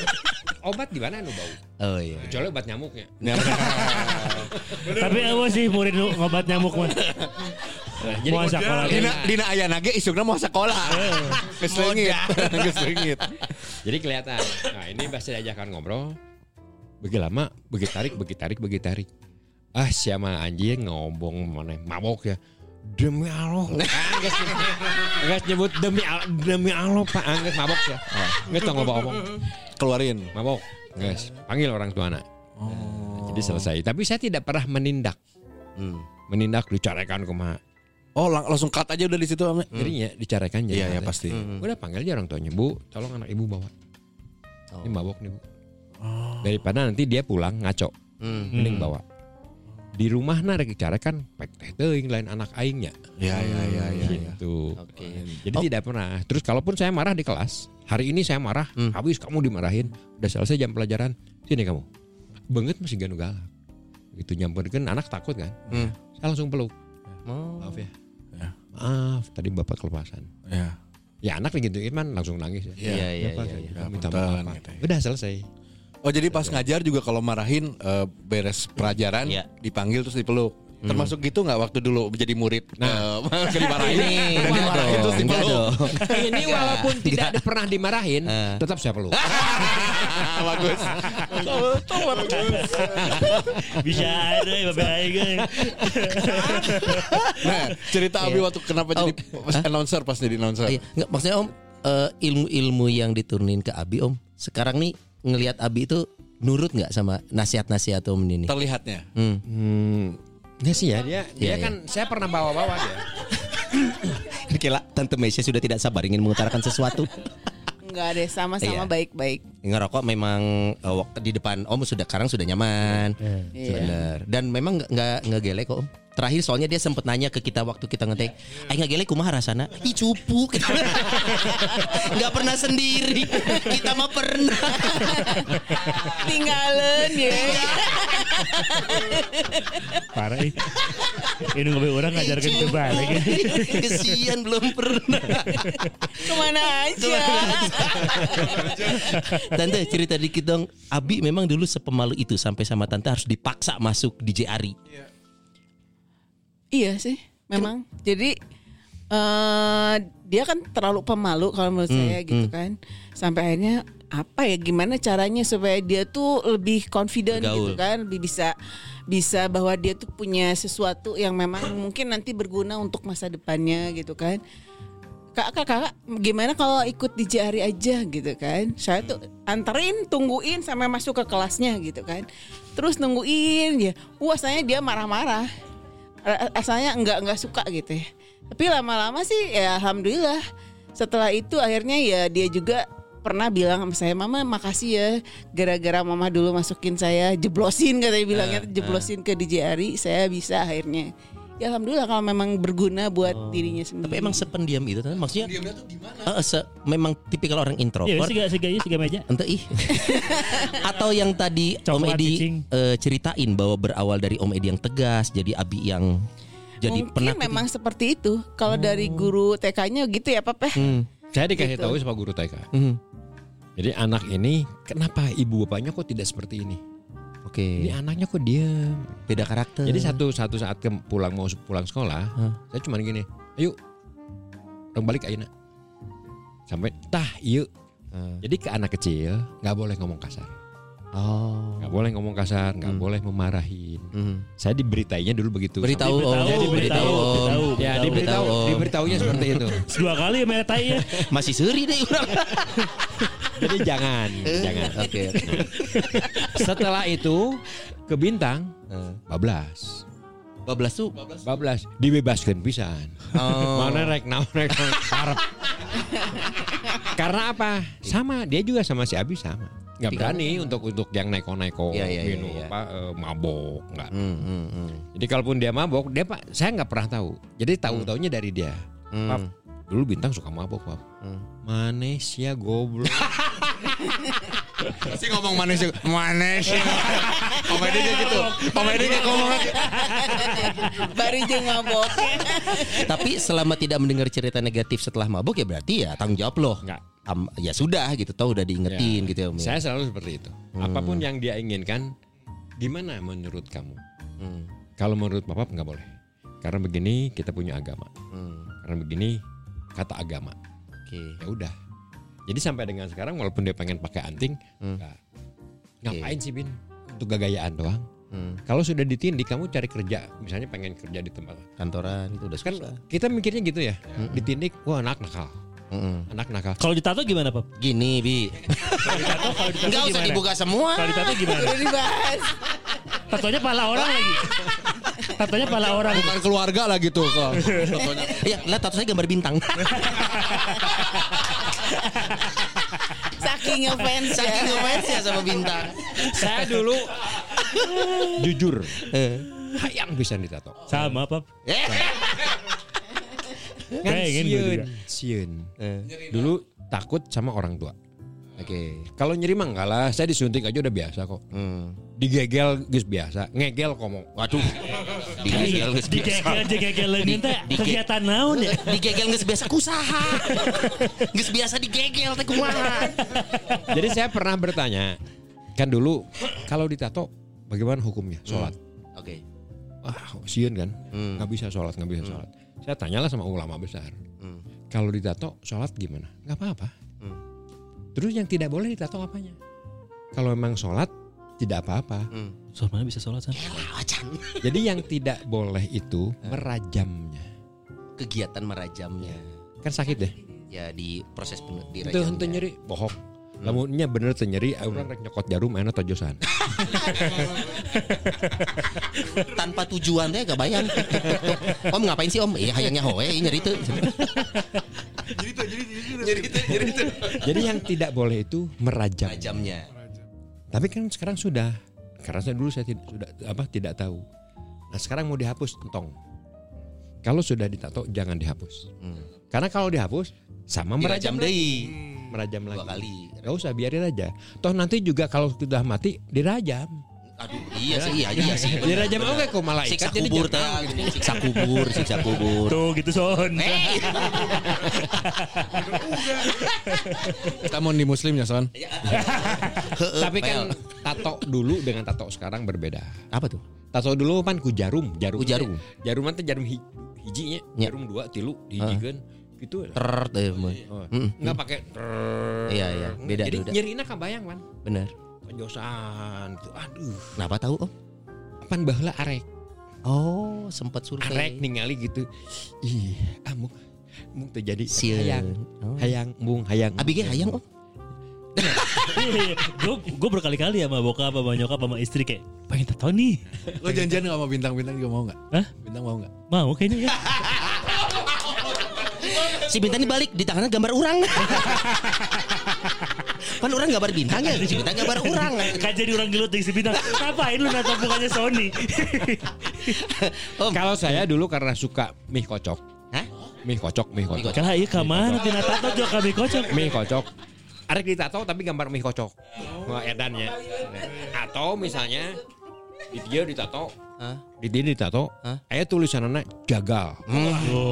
obat di mana anu bau? Oh iya. Kecuali obat nyamuknya. Tapi awas sih murid nu ngobat nyamuk mah. Jadi Mau sekolah. Dina Dina aya nage isukna mau sekolah. Leungit. Geus leungit. Jadi kelihatan. Nah ini bahasa diajakan ngobrol. Begi lama, begi tarik, begi tarik, begi tarik. Ah siapa anjing ngomong mana mabok ya. Demi Allah. Angges Angges nyebut demi Allah, demi Allah Pak Angges mabok ya. Angges tau ngomong-ngomong. Keluarin. Mabok. Angges panggil orang tua anak. Jadi selesai. Tapi saya tidak pernah menindak. Hmm. Menindak dicarekan kumaha. Oh lang- langsung cut aja udah di situ Am. Jadinya dicarekan jadi. Iya ya kata. pasti. Udah panggil aja orang tuanya, Bu, tolong anak ibu bawa. Oh. Ini mabok nih, Bu. Daripada nanti dia pulang ngaco, Hmm. mending bawa. Di rumah nah rek dicarekan pek teh teuing lain anak aingnya. Iya iya iya iya. iya. Gitu. Oke. Jadi tidak pernah. Terus kalaupun saya marah di kelas, hari ini saya marah, Hmm. habis kamu dimarahin, udah selesai jam pelajaran, sini kamu. Banget masih ganu galak. Gitu nyamperin anak takut kan. Hmm. Saya langsung peluk. Oh. Maaf ya. Ya. Maaf, tadi bapak kelepasan. Iya. Ya anak digituin man langsung nangis ya. Iya iya iya. iya. Ya, maaf. gitu ya. Udah selesai. Oh jadi pas ngajar juga kalau marahin eh, beres pelajaran Iya. dipanggil terus dipeluk. Termasuk gitu nggak waktu dulu menjadi murid? Nah, dimarahin, Ini enggak dimarahin terus dipeluk. Ini walaupun tidak pernah dimarahin, Eh. tetap saya peluk. Bagus. Bisa ada ya euy. Nah, cerita Abi Iya. waktu kenapa Oh. jadi announcer pas jadi announcer. Iya, enggak maksudnya Om ilmu-ilmu yang diturunin ke Abi Om. Sekarang nih ngelihat Abi itu nurut nggak sama nasihat-nasihat Om ini? Terlihatnya. Hmm. Hmm, ya sih ya dia dia Iya, kan saya pernah bawa-bawa dia. Kira Tante Mesya sudah tidak sabar ingin mengutarakan sesuatu. Enggak deh, sama-sama Iya. baik-baik. Ngerokok memang wak- di depan Om sudah sekarang sudah nyaman. Iya. Bener. Dan memang nggak nggak ngegelek kok Om. Terakhir soalnya dia sempat nanya ke kita waktu kita ngetek, "Aing ngegelek kumaha rasana?" Ih cupu. Nggak pernah sendiri. Kita mah pernah. Tinggalin ya. Parah. Ini ngobrol orang ngajarkan ke balik. Kesian belum pernah. Ke mana aja. Tante cerita dikit dong. Abi memang dulu sepemalu itu sampai sama tante harus dipaksa masuk di JRI. Iya sih, memang. Jadi eh dia kan terlalu pemalu kalau menurut Hmm, saya gitu kan. Sampai akhirnya apa ya gimana caranya supaya dia tuh lebih confident Bergaul. gitu kan, lebih bisa bisa bahwa dia tuh punya sesuatu yang memang mungkin nanti berguna untuk masa depannya gitu kan. Kak, kak, kakak, gimana kalau ikut di JRI aja gitu kan? Saya tuh anterin, tungguin sampai masuk ke kelasnya gitu kan. Terus nungguin ya. Wah, saya dia marah-marah Ra- asalnya nggak nggak suka gitu ya tapi lama-lama sih ya alhamdulillah setelah itu akhirnya ya dia juga pernah bilang sama saya mama makasih ya gara-gara mama dulu masukin saya jeblosin katanya bilangnya jeblosin ke DJRI saya bisa akhirnya ya alhamdulillah kalau memang berguna buat dirinya sendiri Tapi emang sependiam itu Tante? Maksudnya Eh, se- memang tipikal orang Iya, introvert. sih meja. Ente ih. Atau yang tadi Om Coklat, Edi cicing. eh, ceritain bahwa berawal dari Om Edi yang tegas jadi Abi yang jadi mungkin pernah memang seperti itu kalau dari guru TK-nya gitu ya Papa Hmm, Saya dikasih Gitu. tahu sama guru TK. hmm. Jadi anak ini kenapa ibu bapaknya kok tidak seperti ini? Oke. Ini anaknya kok diam. Beda karakter. Jadi satu satu saat ke pulang mau pulang sekolah, Hah. saya cuma gini, ayo, orang balik ayo Sampai tah yuk. Hmm. Jadi ke anak kecil nggak boleh ngomong kasar, Oh. nggak boleh ngomong kasar, nggak Hmm. boleh memarahin. Hmm. Saya diberitainya dulu begitu. Beritahu Diberitahu diberitahu, Om. diberitahu. Ya Beritahu, diberitahu, beritahu, Om. diberitahunya seperti itu. Dua kali ya meretai ya. Masih seri deh orang. Jadi jangan, jangan. Oke. oke. Setelah itu ke bintang, Eh, bablas. Bablas tuh. bablas dibebaskan pisan. Oh. Mana rek naon rek. Karena apa? Sama, dia juga sama si Abi sama. Nggak berani untuk untuk yang neko-neko iya, iya, minum iya. apa eh, mabok nggak. Hmm, hmm, hmm. Jadi kalaupun dia mabok, dia pak saya nggak pernah tahu. Jadi tahu taunya dari dia. Hmm. Pap, dulu bintang suka mabok pap. Hmm. Manesya goblok. Si ngomong manis manis. Komedinya gitu. Komedinya ngomong Baru jeung mabok. Tapi selama tidak mendengar cerita negatif setelah mabuk ya berarti ya tanggung jawab loh. Nggak. Am- ya sudah gitu tahu udah diingetin Ya, gitu ya. Om. Saya selalu seperti itu. Apa pun yang dia inginkan, gimana menurut kamu? Hmm, Kalau menurut bapak nggak boleh. Karena begini kita punya agama. hmm, Karena begini kata agama. Oke. Ya udah. Jadi sampai dengan sekarang walaupun dia pengen pakai anting, Hmm. nggak. ngapain sih bin? Untuk gagayaan doang. Hmm. Kalau sudah ditindik, kamu cari kerja. Misalnya pengen kerja di tempat. Kantoran itu udah Kan susah. kita mikirnya gitu ya. Ditindik, wah anak nakal. Mm-mm. Anak nakal. Kalau ditato gimana, Pap? Gini bi, Kalau ditato, kalau ditato nggak usah gimana? dibuka semua. Kalau ditato gimana? Udah dibahas. Tatonya pala orang lagi. Tatonya pala orang. bukan keluarga lah gitu kok. Iya, lihat tato saya gambar bintang. Saking ngefans ya. Saking ngefans ya sama bintang. Saya dulu jujur Eh. hayang bisa ditato. Sama, Pap. Eh. Kan Pengen juga. sieun, sieun. Eh. Dulu takut sama orang tua. Oke. Kalau nyeri mah enggak lah, saya disuntik aja udah biasa kok. Hmm. Digegel geus biasa, ngegel komo. Waduh. Digegel geus biasa. Digegel digegel leungeun teh kegiatan naon ya? Digegel geus biasa kusaha. Geus biasa digegel teh kumaha. Jadi saya pernah bertanya, kan dulu kalau ditato bagaimana hukumnya? Sholat. Oke. Wah, sieun kan? Hmm. Nggak bisa sholat, nggak bisa sholat. Saya tanyalah sama ulama besar. Hmm. Kalau ditato sholat gimana? Nggak apa-apa. Hmm. Terus yang tidak boleh ditato apanya? Kalau memang sholat tidak apa-apa. Hmm. Soal mana bisa sholat sana? Wacan. Jadi yang tidak boleh itu merajamnya. Kegiatan merajamnya. Kan sakit deh. Ya di proses pen- Itu dirajamnya. henteu nyeri, bohok. Lamunnya bener teu nyeri, orang rek nyokot jarum enak tojosan. tanpa tujuan deh gak bayang. om ngapain sih om? Iya hayangnya hoe nyeri itu. Nyeri itu, nyeri itu. Jadi yang tidak boleh itu merajam. Merajamnya. Tapi kan sekarang sudah. Karena saya dulu saya tidak sudah apa tidak tahu. Nah sekarang mau dihapus entong. Kalau sudah ditato jangan dihapus. Hmm. Karena kalau dihapus sama merajam lagi. deui. Merajam Dua lagi. kali. Gak usah biarin aja. Toh nanti juga kalau sudah mati dirajam. Aduh, iya sih, iya, iya sih. bener, Dirajam bener. oke kok malaikat Siksa jadi kubur teh, siksa kubur, siksa kubur. Tuh gitu son. Eh, Kamu di muslimnya son. Tapi kan tato dulu dengan tato sekarang berbeda. apa tuh? Tato dulu kan ku jarum, jarum. Ku jarum. Jarum teh jarum hi, hijinya, Ya. jarum dua, tilu dihijikeun. Gitu. Ter deh, Oh, Mm, Nggak pakai. Iya, iya. Beda, Jadi beda. nyerina kabayang man. bener. Tojosan gitu. Aduh. Kenapa tahu om? Pan baheula arek. Oh, sempat survei. Arek ningali gitu. Ih, amuk. Mung terjadi Sieun. hayang. Oh. Hayang, mung hayang. Abi ge hayang om. Gue gue berkali-kali sama bokap sama nyokap sama istri kayak pengen tato nih. Lo janjian gak sama bintang-bintang juga mau gak? Hah? Bintang mau gak? Mau kayaknya ya. Si bintang ini balik di tangannya gambar orang. kan orang gambar bintang ya, si bintang gambar orang. Kan jadi orang gelut di si bintang. Ngapain lu nato mukanya Sony? Kalau saya dulu karena suka mie kocok. Hah? Mie kocok, mie kocok. Kah iya kamar tina tato juga kami kocok. Mie kocok. Arek ditato tapi gambar mie kocok. Wah, edannya. Atau misalnya di dia ditato, Hah? di dia ditato, Hah? aya tulisanana jagal.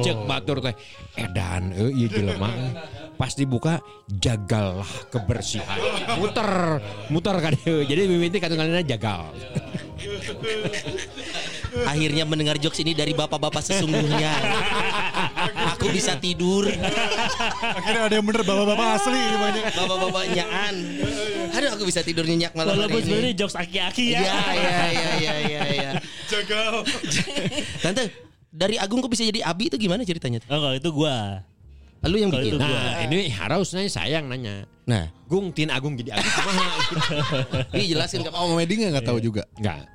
Cek batur teh edan eh ieu jelema. Pas dibuka jagallah kebersihan. Muter, muter kan. Jadi mimiti katunganna jagal. Akhirnya mendengar jokes ini dari bapak-bapak sesungguhnya. Aku bisa tidur. Akhirnya ada yang bener bapak-bapak asli banyak. Bapak-bapak nyaan. Aduh, aku bisa tidur nyenyak malam Walaupun hari sebenarnya ini. jokes aki-aki ya. Iya, iya, iya, iya, iya, iya. Tante, dari Agung kok bisa jadi Abi itu gimana ceritanya? Oh, kalau itu gua. Lu yang bikin. Nah, ini harusnya sayang nanya. Nah, Gung tin Agung jadi Agung kumaha? ini jelasin ke Oh, Medi nggak tahu juga. Enggak.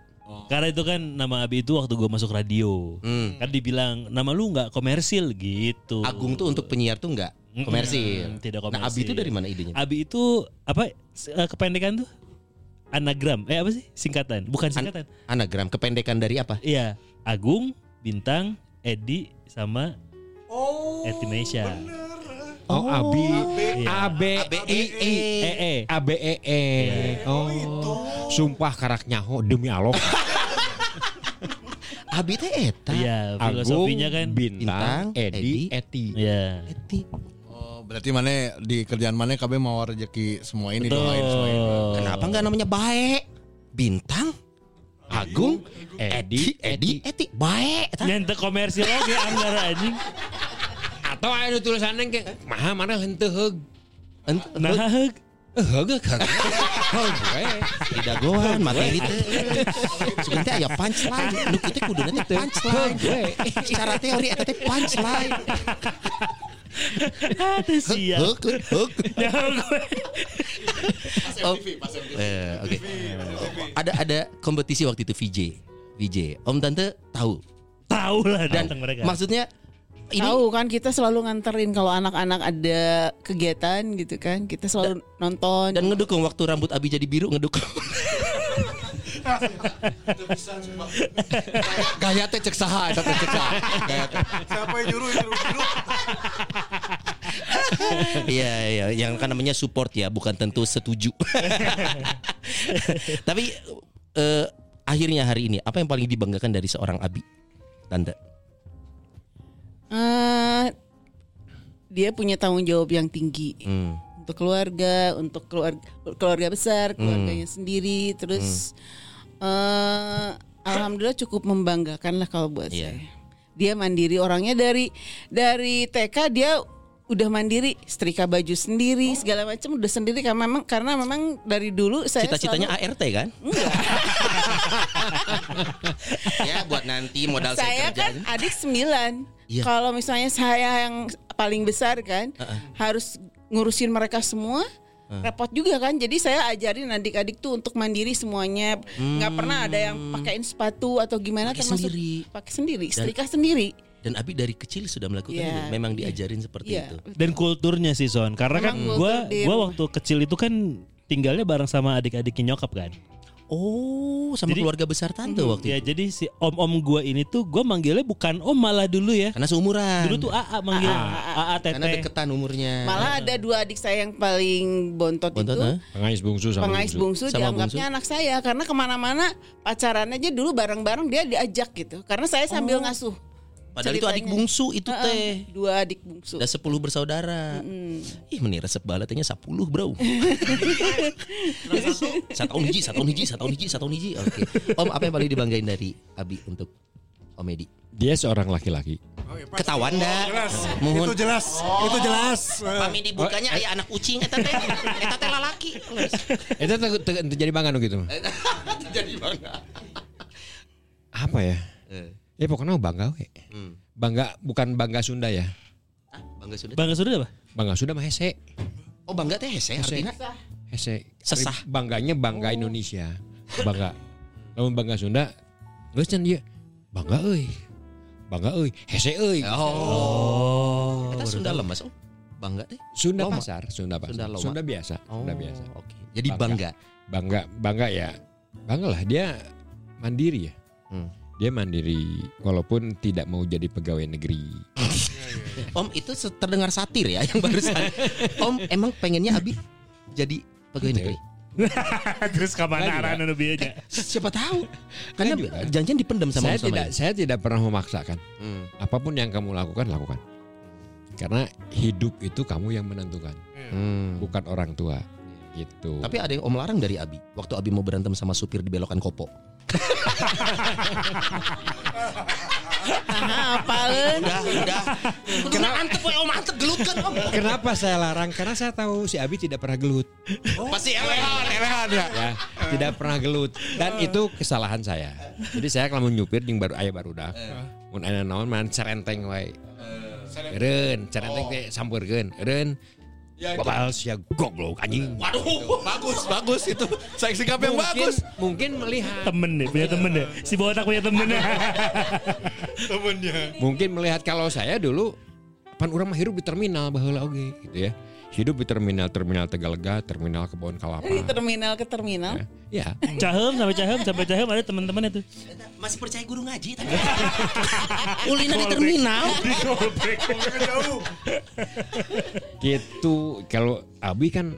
Karena itu kan nama Abi itu waktu gua masuk radio. Hmm. Kan dibilang nama lu nggak komersil gitu. Agung tuh untuk penyiar tuh nggak Komersil. Mm, tidak Nah, Abi itu komersil. dari mana idenya? Abi itu apa eh, kependekan tuh? Anagram. Eh apa sih? Singkatan. Bukan An- singkatan. Anagram kependekan dari apa? Iya, Agung, Bintang, Edi sama Oh, Abi. Iya. A B I I E E. A B E E. Oh. Sumpah karak nyaho demi Allah. Abi teh eta. Iya, Agung, filosofinya kan. Bintang, Edi. Eti. Iya. Eti. Oh, berarti mana di kerjaan mana KB mau rezeki semua ini doain semua ini. Kenapa nggak namanya baik? Bintang, Agung, Edi, Edi, Eti, baik. Nyente komersil oke anggara anjing. Atau anu tulisannya kayak maha mana henteu heug. Ent- Nah, heug. Heug we. di dagoan materi. Sugan teh aya punchline. Nu kitu kudu nanti punchline. Secara teori eta teh punchline. Ah, teu siap. Heuk, heuk. Nyaho gue. Oh, eh, oke. Ada ada kompetisi waktu itu VJ. VJ. Om tante tahu. Tahu lah Dan datang mereka. maksudnya ini Tahu kan kita selalu nganterin kalau anak-anak ada kegiatan gitu kan. Kita selalu nonton. dan ngedukung waktu rambut Abi jadi biru ngedukung. Gaya teh cek saha eta teh cek saha. Gaya teh. Siapa yang nyuruh nyuruh nyuruh? Iya iya yang kan namanya support ya bukan tentu setuju. Tapi eh, akhirnya hari ini apa yang paling dibanggakan dari seorang Abi? Tante. Eh, dia punya tanggung jawab yang tinggi Hmm. untuk keluarga, untuk keluarga keluarga besar, keluarganya sendiri. Terus eh alhamdulillah cukup membanggakan lah kalau buat Iya. saya. Dia mandiri orangnya dari dari TK dia udah mandiri, setrika baju sendiri, segala macam udah sendiri karena memang karena memang dari dulu saya Cita-citanya selalu- ART kan? ya buat nanti modal saya saya, kan adik sembilan. Iya. Kalau misalnya saya yang paling besar kan, harus ngurusin mereka semua. Repot juga kan, jadi saya ajarin adik-adik tuh untuk mandiri semuanya, nggak pernah ada yang pakaiin sepatu atau gimana, Pakai termasuk sendiri. pakai sendiri, setrika sendiri. Dan Abi dari kecil sudah melakukan Iya. itu. Memang diajarin seperti Iya. itu. Dan kulturnya sih Son. Karena kan Memang di gua rumah. waktu kecil itu kan tinggalnya bareng sama adik-adiknya nyokap kan. Oh, sama Jadi- keluarga besar tante waktu Ya itu. jadi si om-om gua ini tuh gua manggilnya bukan om malah dulu ya. Karena seumuran. Dulu tuh AA manggil AA Karena teteh. deketan umurnya. Malah ada dua adik saya yang paling bontot, Bontot, itu. ah? Pengais bungsu sama Pengais bungsu. bungsu Sama dianggapnya anak saya karena ke mana-mana pacaran aja dulu bareng-bareng dia diajak gitu karena saya sambil ngasuh Padahal itu adik bungsu itu teh. dua adik bungsu Ada 10 bersaudara. Ih, meni resep balatnya 10, Bro. satu tahun hiji, satu tahun hiji, satu tahun hiji, satu tahun hiji. Oke. Om, apa yang paling dibanggain dari Abi untuk Om Edi? Dia seorang laki-laki. Ketahuan dah. Jelas. Mohon. Itu jelas. Itu jelas. Kami dibukanya aya anak ucing eta teh. Eta teh lalaki. Te- jadi bangga gitu. Jadi bangga. Apa ya? Eh, Ya pokoknya bangga we. hmm. Bangga bukan bangga Sunda ya. Ah, bangga sudah. Bangga sudah apa? Bangga Sunda mah hese. Oh, bangga teh hese artinya. Hese. Sesah. Bangganya bangga Indonesia. Bangga. Lamun bangga Sunda, geus can dia. Bangga euy. Bangga euy. Hese euy. Oh. Eta Sunda lemas, oh. Bangga teh. Sunda Loma. pasar, Sunda pasar. Sunda Sunda, biasa, Oh, Sunda biasa. Oke. Jadi bangga. Bangga, bangga ya. Bangga lah dia mandiri ya. Hmm. Dia mandiri walaupun tidak mau jadi pegawai negeri. Om itu terdengar satir ya yang barusan. Om emang pengennya Abi jadi pegawai negeri. Terus ke mana Enggak arah anu bieu nya? Siapa tahu? Karena janjian dipendam sama saya om selama tidak ini. saya tidak pernah memaksakan. Hmm. Apa pun yang kamu lakukan, lakukan. Karena hidup itu kamu yang menentukan, Hmm. bukan orang tua. Gitu. Tapi ada yang om larang dari Abi. Waktu Abi mau berantem sama supir di belokan Kopo. Nah, apalun Udah, udah. Kena antep we om antep gelut kan om. Kenapa saya larang? Karena saya tahu si Abi tidak pernah gelut. Pasti elehan. Elehan ya. ya tidak pernah gelut dan itu kesalahan saya jadi saya kalau mau nyupir jeung baru ayah baru dah mun aya naon man cerenteng wae Eren, cerenteng teh sampurkeun. Eren. Babal sia goblok anjing. Waduh. Bagus, bagus itu. Saya sikap yang Mungkin, bagus. mungkin melihat Temen deh, punya temen deh. Si botak punya temen deh. mungkin melihat kalau saya dulu pan urang mah hidup di terminal baheula oge gitu ya. Hidup di terminal terminal Tegalega, terminal Kebon Kelapa. Dari terminal ke terminal. Ya, Cahem sampai cahem sampai cahem ada teman-teman itu. Masih percaya guru ngaji tapi. Ulina di terminal. gitu. Kalau Abi kan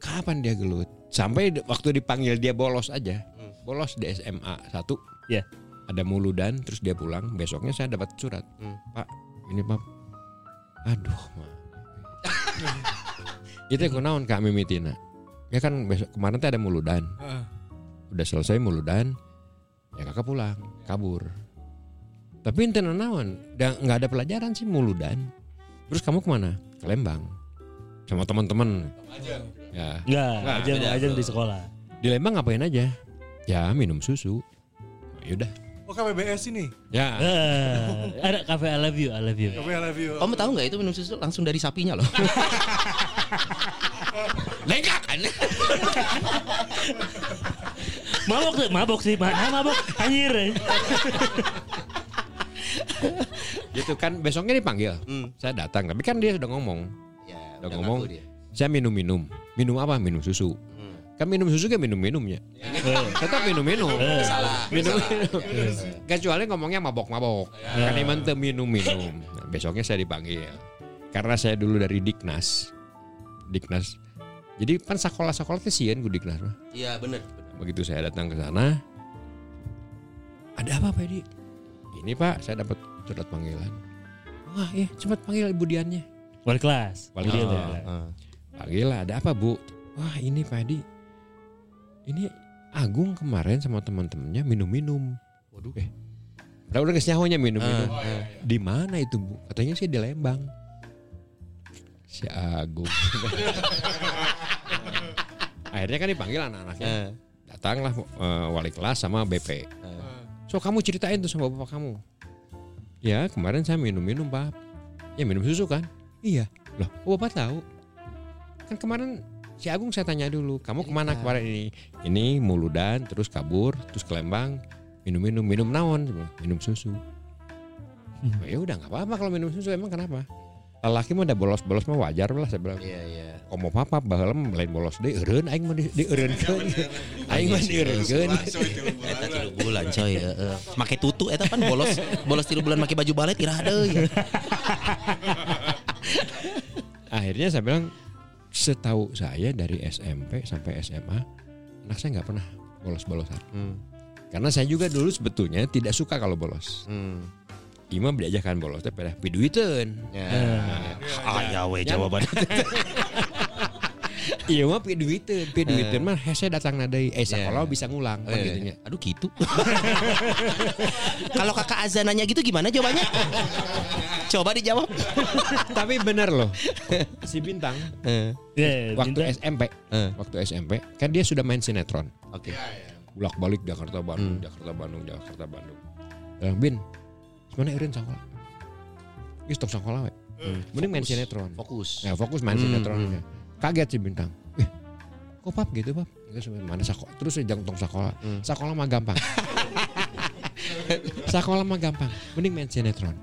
kapan dia gelut? Sampai di- waktu dipanggil dia bolos aja. Bolos di SMA satu. Ya. Ada muludan terus dia pulang. Besoknya saya dapat surat. Pak, ini Pak. Aduh. Itu kunaon Kak Mimitina. Ya kan besok kemarin teh ada muludan. Udah selesai muludan. Ya kakak pulang, kabur. Tapi ente naon, da- nggak ada pelajaran sih muludan. Terus kamu ke mana? Ke Lembang. Sama teman-teman. Ya. Enggak, Nggak, aja beda aja tuh. di sekolah. Di Lembang ngapain aja? Ya minum susu. Yaudah. Oh KBBS ini. Ya. Eh, ada kafe I love you, I love you. Kamu I love you. Kamu tahu nggak itu minum susu langsung dari sapinya loh. Lengkap kan? Mabok tuh, mabok sih, mana mabok anjir. Gitu kan besoknya dipanggil. Hmm. Saya datang, tapi kan dia sudah ngomong. Ya, Udah udah ngomong. dia. Saya minum-minum. Minum apa? Minum susu. Hmm. Kan minum susu kan minum-minumnya. Tetap minum-minum. Salah. Minum-minum. Kecuali ngomongnya mabok-mabok. Kan emang teu minum-minum. Nah, besoknya saya dipanggil. Karena saya dulu dari Diknas. Diknas. Jadi kan sekolah-sekolah teh sieun ku Diknas mah. Iya benar. Begitu saya datang ke sana, ada apa Pak Edi? Ini Pak, saya dapat surat panggilan. Wah iya, cepat panggil ibu Diannya. Wali kelas. Wali Dia kelas. tuh. Panggil lah, ada apa Bu? Wah ini Pak Edi, ini Agung kemarin sama teman-temannya minum-minum. Waduh, eh, udah udah kesnyawanya minum-minum. Di mana itu Bu? Katanya sih di Lembang. Si Agung. Akhirnya kan dipanggil anak-anaknya. Eh, Datanglah eh, wali kelas sama BP. So kamu ceritain tuh sama bapak kamu. Ya kemarin saya minum-minum pak. Ya minum susu kan? Iya. Loh, oh, bapak tahu? Kan kemarin si Agung saya tanya dulu, kamu ke mana kemarin ini? Ini muludan, terus kabur, terus ke Lembang, minum-minum, minum naon? Saya bilang, Minum susu. Oh, ya udah nggak apa-apa kalau minum susu emang kenapa? Lelaki mah udah bolos-bolos mah wajar lah saya bilang. Iya iya. Komo papa baheula mah lain bolos deui eureun aing mah di dieureunkeun. Aing mah dieureunkeun. Eta tilu bulan coy. heeh. Make tutu eta kan bolos bolos tilu bulan make baju balet ira deui. Akhirnya saya bilang setahu saya dari SMP sampai SMA anak saya nggak pernah bolos-bolosan. Hmm. Karena saya juga dulu sebetulnya tidak suka kalau bolos. Hmm. Ima diajakan bolos teh pada piduiteun. Ya. Aya we jawaban. Iya mah piduiteun, piduiteun mah hese datang deui. Eh sakola Ya. bisa ngulang kan gitu nya. Aduh gitu. Kalau kakak azananya gitu gimana jawabannya? Coba dijawab. Tapi benar loh. Si Bintang Eh, Ya, waktu. SMP, eh, waktu SMP kan dia sudah main sinetron. Oke. Bolak-balik Jakarta Bandung. Jakarta Bandung, Jakarta Bandung. Bin, mana eureun sakola? Geus tok sakola we. Mending main sinetron. Fokus. Ya fokus main Hmm, sinetron. Kaget si Bintang. Eh, kok pap gitu pap? Terus mana sekolah? Terus saya tong sekolah. Hmm. Sekolah mah gampang. sekolah mah gampang. Mending main sinetron.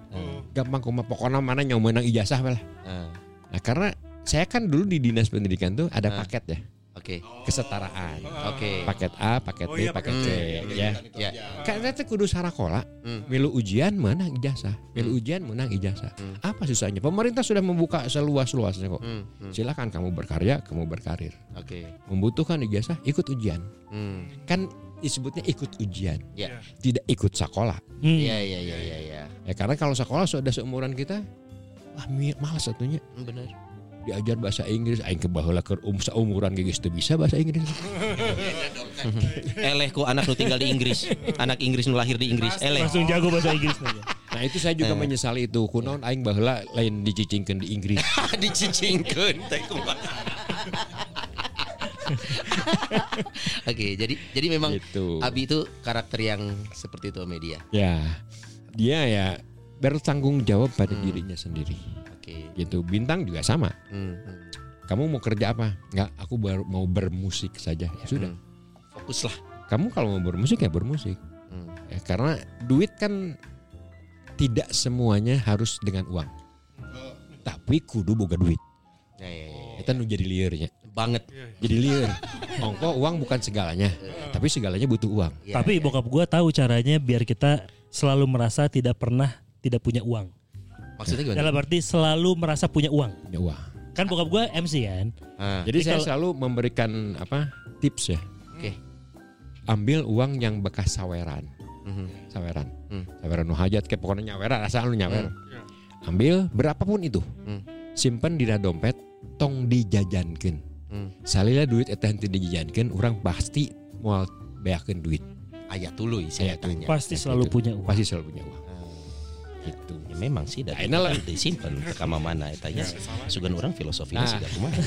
Gampang kumaha pokoknya mana nyomenang ijazah lah. Eh, Nah karena saya kan dulu di dinas pendidikan tuh ada Ah. paket ya. Oke. Kesetaraan. Oke. Paket A, paket Oh B, iya, paket paket C. C. Ya. Ya. Karena itu kudu sarakola. Hmm. Milu ujian menang ijazah. Milu ujian menang ijazah. Hmm. Apa susahnya? Pemerintah sudah membuka seluas-luasnya kok. Hmm, hmm. Silakan kamu berkarya, kamu berkarir. Oke. Membutuhkan ijazah, ikut ujian. Hmm. Kan disebutnya ikut ujian, Ya. tidak ikut sekolah. Hmm. Iya iya iya iya iya. Ya karena kalau sekolah sudah seumuran kita, wah mi- malas satunya Hmm, Benar. Diajar bahasa Inggris, aing kebaheula keur um seumuran ge geus teu bisa bahasa Inggris. Eleh ku anak nu tinggal di Inggris. Anak Inggris nu lahir di Inggris. Eleh. Langsung jago bahasa Inggris. Nah itu saya juga menyesali itu. Kunaon aing baheula lain dicicingkeun di Inggris. Dicicingkeun teh. Oke, jadi jadi memang Gitu. Abi itu karakter yang seperti itu media. Ya, dia ya bertanggung jawab pada dirinya sendiri. Oke. Gitu. Bintang juga sama. Hmm, hmm. Kamu mau kerja apa? Enggak, aku baru mau bermusik saja. Ya sudah. Hmm. Fokus lah. Kamu kalau mau bermusik ya bermusik. Hmm. Ya, karena duit kan tidak semuanya harus dengan uang. tapi kudu boga duit. Ya, ya, ya. Kita nu jadi liarnya. Banget. Jadi liar. Ongko uang bukan segalanya, tapi segalanya butuh uang. Ya, Tapi bokap gua tahu caranya biar kita selalu merasa tidak pernah tidak punya uang. Maksudnya gimana? Dalam arti selalu merasa punya uang. Punya uang. Kan bokap gua MC kan. Ah, Jadi Jadi saya kalau- selalu memberikan apa tips ya. Oke. Ambil uang yang bekas saweran. Mhm. Saweran. Hmm. Saweran nu hajat ke pokoknya nyaweran asal lu nyawer. Ambil berapapun itu. Hmm. Simpen di dompet tong dijajankeun. Hmm. Salila duit eta henteu dijajankeun urang pasti moal beakeun duit. Ayat dulu saya tanya. Pasti selalu punya uang. Pasti selalu punya uang. Gitu. Ya, memang sih dari Ayeuna lah. disimpan kama mana eta nya sugan orang filosofinya Nah. sih kumaha.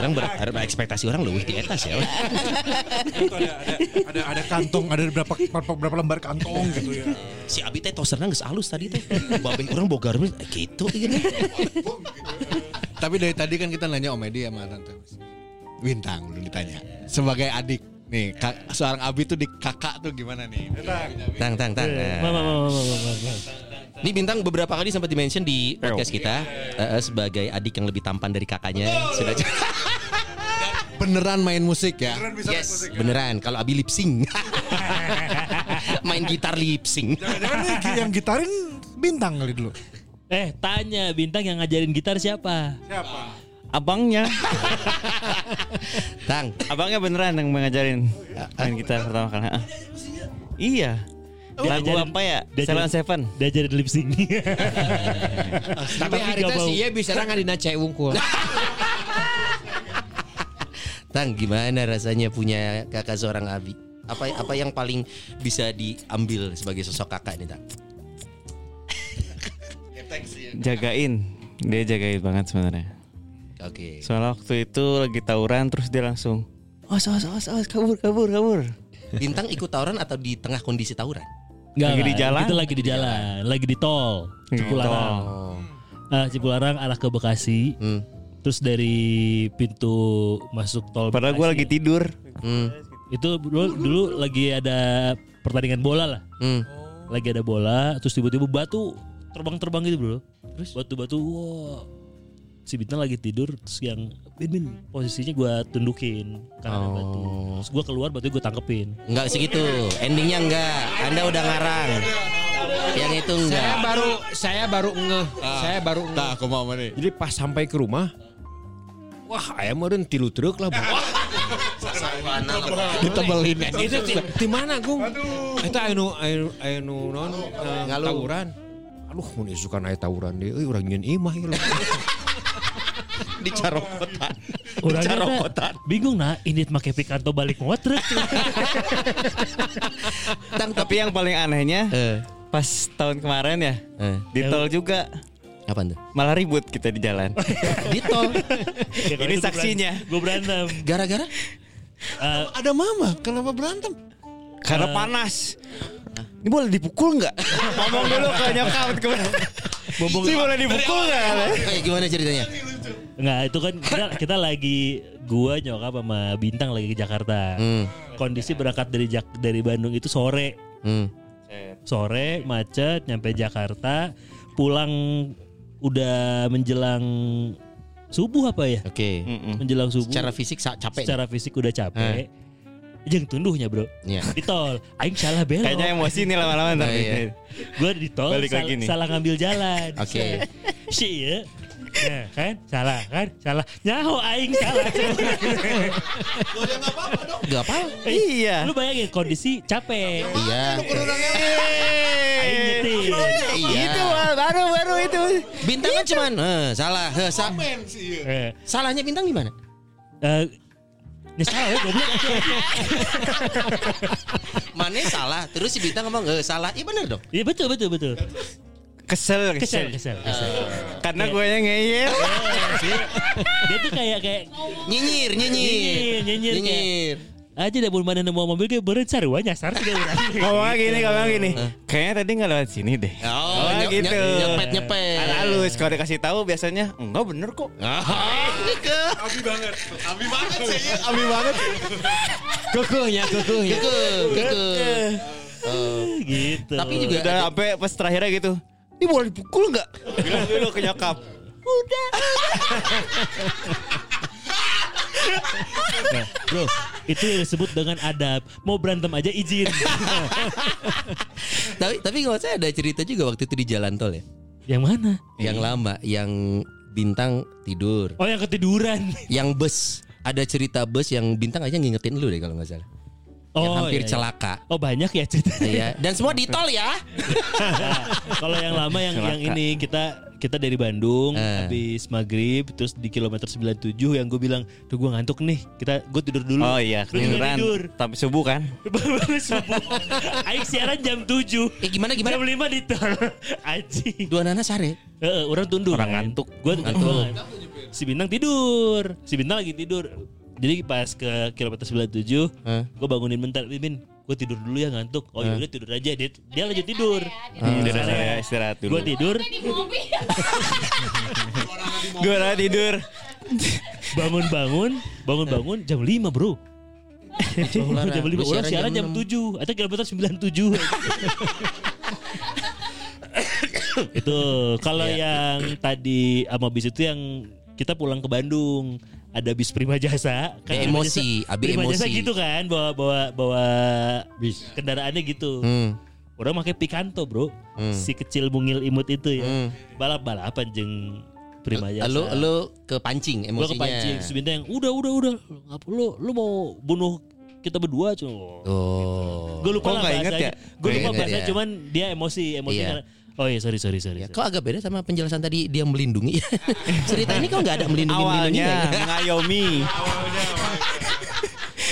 orang ber, ekspektasi orang leuwih di eta sih. ya. Ada, ada, ada, ada kantong, ada berapa, berapa, berapa lembar kantong gitu ya. Si Abi teh toserna geus alus tadi teh. Babeh orang boga eh, gitu gini. Tapi dari tadi kan kita nanya Om Edi sama Tante. Bintang belum ditanya. Sebagai adik nih, kak, seorang Abi tuh di kakak tuh gimana nih? Tang tang tang. Ini bintang beberapa kali sempat dimention di podcast kita eh, sebagai adik yang lebih tampan dari kakaknya. Sudah Beneran main musik ya? Yes, beneran. Kalau Abi lip sync. Main gitar lip sync. Jangan nih yang gitarin bintang kali dulu. Eh, tanya bintang yang ngajarin gitar siapa? Siapa? Abangnya, Tang, abangnya beneran yang mengajarin main gitar pertama kali. Ah. Iya. Lagu Diajarin- apa ya? diajarin- Seven Seven. Diajarin lip sync. Tapi hari itu sih ya bisa nggak dina cewek wungkul. Tang gimana rasanya punya kakak seorang Abi? Apa apa yang paling bisa diambil sebagai sosok kakak ini, Tang? Jagain. Dia jagain banget sebenarnya. Oke. Soalnya waktu itu lagi tawuran terus dia langsung Awas, awas, awas, awas, kabur, kabur, kabur. Bintang ikut tawuran atau di tengah kondisi tawuran? Nggak, Lagi di jalan? Itu lagi di jalan, lagi di tol. Cipularang. Oh. Ah, Cipularang arah ke Bekasi. Hmm. Terus dari pintu masuk tol Padahal gue lagi tidur. Hmm. Itu dulu, dulu lagi ada pertandingan bola lah. Hmm. Lagi ada bola, terus tiba-tiba batu terbang-terbang gitu bro. Terus batu-batu, wah. Si Bintang lagi tidur, terus yang Bin Bin posisinya gue tundukin karena ada batu. Oh. Terus gue keluar, batu gue tangkepin. Enggak segitu. Endingnya enggak. Anda udah ngarang. Yang itu enggak. saya baru saya baru ngeh. Saya baru ngeh. Nah, aku mau nih. Jadi pas sampai ke rumah, wah ayam meureun tilu truk lah. Bang. Ditebelin. Itu di, di mana, Gung? Itu anu anu anu non eh, tawuran. Aduh, mun isukan aya tawuran deui euy urang nyeun imah ieu. Di carokotan. Di Orangnya carokotan. nah, bingung nah, ini make pikanto balik ngotrek. Tang Tapi yang paling anehnya Eh, pas tahun kemarin ya eh. di tol juga Apa tuh? malah ribut kita di jalan. Di tol. Ini saksinya. Gue berantem. Gara-gara? Eh, Ada mama, kenapa berantem? Karena panas. Ini boleh dipukul nggak? Ngomong dulu ke nyokap kemarin. Ini boleh dipukul nggak? Eh, gimana ceritanya? Nggak itu kan kita, kita lagi gua nyokap sama bintang lagi ke Jakarta. Hmm. Kondisi berangkat dari Jak dari Bandung itu sore. Hmm. Sore macet nyampe Jakarta, pulang udah menjelang subuh apa ya? Oke. Menjelang subuh. Secara fisik capek. secara fisik udah capek. Jeung tunduhnya, Bro. Iya. Di tol, aing salah belok. Kayaknya emosi nih lama-lama ntar. Oh, iya. Gue di tol Balik sal- lagi nih. salah ngambil jalan. Oke. Si ya. Nah, kan salah kan salah nyaho aing salah Gak apa? Iya. lu bayangin kondisi capek Iya. aing nyetir Iya. Itu baru baru itu. Bintang kan cuman eh, salah. Eh, sa- eh, salahnya bintang di mana? eh, ini salah ya goblok Mana salah? Terus si bintang ngomong eh, salah. Iya bener dong. iya betul betul betul Kesel kesel kesel. kesel kesel Karena gue yang ngeyel. dia tuh kayak kayak Nyinyir, nyinyir. Nyinyir, nyinyir, Nyinyir. Aja dah mana nemu mobil kayak beren sarua nyasar orang Ngomongnya gini, ngomongnya gini. Kayaknya tadi nggak lewat sini deh. Oh, nye- gitu. nye- nyepet nyepet. Halus kalau dikasih tahu biasanya enggak bener kok. Ah, ke Abi banget. Abi banget sih. Abi banget. Kekehnya, kekehnya. ke ke gitu Tapi juga Udah sampai pas terakhirnya gitu. Ini boleh dipukul nggak? Bilang dulu ke nyokap. Nah, bro, itu yang disebut dengan adab. Mau berantem aja izin. tapi tapi nggak saya ada cerita juga waktu itu di jalan tol ya. yang mana? Yang lama, yang bintang tidur, Oh, yang ketiduran. yang bus ada cerita bus yang bintang aja ngingetin lu deh kalau nggak salah. Yang Oh, hampir iya, iya. celaka. Oh, banyak ya ceritanya. Iya, dan semua di tol ya. Nah, kalau yang lama yang yang ini kita kita dari Bandung Eh. habis maghrib terus di kilometer 97 yang gue bilang tuh gue ngantuk nih kita gue tidur dulu Oh iya, ketiduran. tidur Tapi subuh kan? baru subuh Aing siaran jam 7 Eh gimana gimana? jam 5 di tol anjing Dua nana sare. Heeh, orang tunduk Orang kan. ngantuk. gue ngantuk si bintang tidur si bintang lagi tidur jadi pas ke kilometer 97 Hah? gue bangunin bentar Mimin gue tidur dulu ya ngantuk oh ya udah tidur aja dia dia lanjut tidur Istirahat ya, istirahat dulu. gue tidur. Gue udah tidur. bangun-bangun, bangun-bangun jam 5 bro. Jam 5 lu orang siaran jam 7 Atau kilometer 97 Itu Kalau Iya. yang tadi sama bis itu yang Kita pulang ke Bandung Ada bis Prima Jasa Eh, Prima emosi, Jasa- abi Prima Jasa emosi. gitu kan Bawa bawa bawa Bis. kendaraannya gitu Hmm. Orang pakai Picanto bro Hmm. Si kecil mungil imut itu ya Hmm. Balap-balapan jeng Prima Jasa Lu lu ke pancing emosinya. kepancing Terus Bintang yang udah udah udah Ngap- lu lu mau bunuh kita berdua cuy. Oh. Gue lupa Kok lah bahasanya. ya? Gue lupa bahasa ya. cuman dia emosi emosi Iya. Oh iya sorry sorry sorry. Ya, sorry. kok agak beda sama penjelasan tadi dia melindungi. Cerita ini kok nggak ada melindungi Awalnya melindungi mengayomi.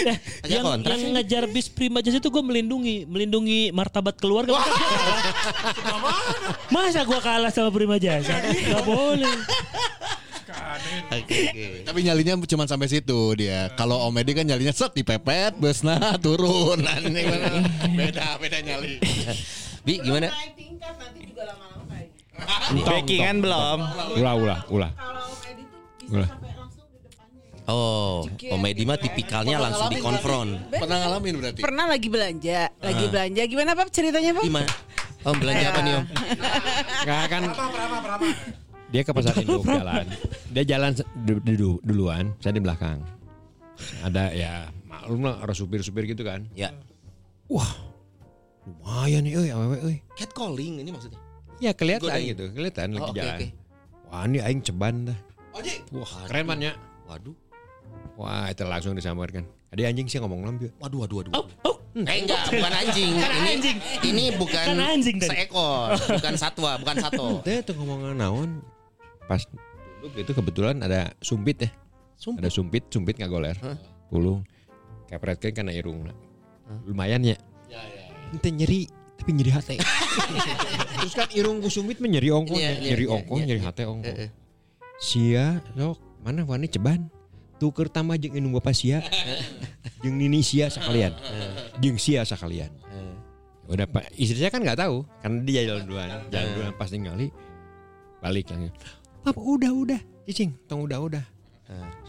Eh, Agak yang kontras yang ngejar bis prima jasa itu gue melindungi melindungi martabat keluarga. Masa gue kalah sama prima jasa? Gak boleh. Oke oke. Tapi nyalinya cuma sampai situ dia. Kalau Om Edi kan nyalinya set dipepet, busna turun. Nah, beda beda nyali. Bi gimana? Nanti juga lama-lama kayak. Backingan belum? Ulah ulah ulah. Kalau tuh bisa sampai depannya. Oh, Om Edi mah tipikalnya langsung dikonfront. Pernah ngalamin berarti? Pernah lagi belanja, lagi belanja. Gimana Pak ceritanya Pak? Gimana? Om belanja apa nih Om? Enggak kan. Dia ke pasar induk jalan. Dia jalan se- du- du- duluan, saya di belakang. Ada ya maklum lah orang supir-supir gitu kan. Ya. Wah. Lumayan nih euy awewe euy. Catcalling ini maksudnya. Ya kelihatan Godain. gitu, kelihatan Oh, lagi oke, jalan. oke. Wah, ini aing ceban dah. Wah, keren man ya. Waduh. Wah, itu langsung disambarkan. Ada anjing sih ngomong lampu. Waduh, waduh, waduh. Oh, oh. Eh enggak, bukan anjing. Kan ini anjing. ini bukan Kan anjing tadi. seekor, bukan satwa, bukan satu. Teh tuh ngomong naon. Pas duduk itu kebetulan ada sumpit ya. Sumpit. Ada sumpit, sumpit nggak goler. Hah? Pulung. Kepretkan karena irung. Lumayan ya. Ente nyeri, tapi nyeri hati. Terus kan irung ku sumpit mah nyeri ongkong, Iya, iya, nyeri iya, ongkong, iya, nyeri iya. hati ongkong. Eh, eh. Sia, sok mana wani ceban. Tuker tambah jeung indung bapak sia. jeung nini sia sekalian. Jeung sia sekalian. Udah pak, istri saya kan nggak tahu karena dia jalan duluan, jalan duluan pas ningali balik lagi. Papa udah udah, cicing, tong udah udah.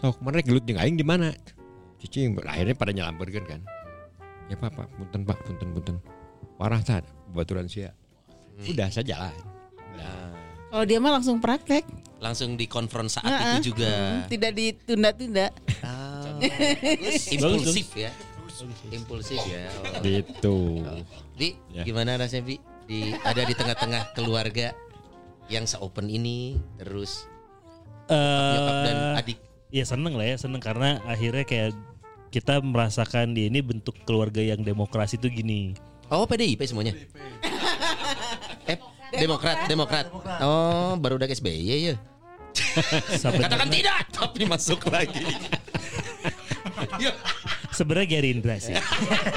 Sok mana gelut jeung aing di mana? Cicing akhirnya pada nyelamperkeun kan. Ya pak, pak, punten pak, punten punten. Parah tak, baturan sia. Udah saya jalan. Udah. Kalau dia mah langsung praktek. Langsung dikonfront saat Heeh. itu juga. Tidak ditunda-tunda. Ah. Impulsif ya. Impulsif ya. Oh. Gitu. Bi, Ya. gimana rasanya Bi? Di ada di tengah-tengah keluarga yang seopen ini terus nyokap dan adik. ya seneng lah ya seneng karena akhirnya kayak kita merasakan di ini bentuk keluarga yang demokrasi itu gini. Oh, PDIP semuanya. eh, Demokrat, Demokrat. Oh, baru udah SBY ya. Katakan tidak, tapi masuk lagi. Sebenarnya Gerindra sih.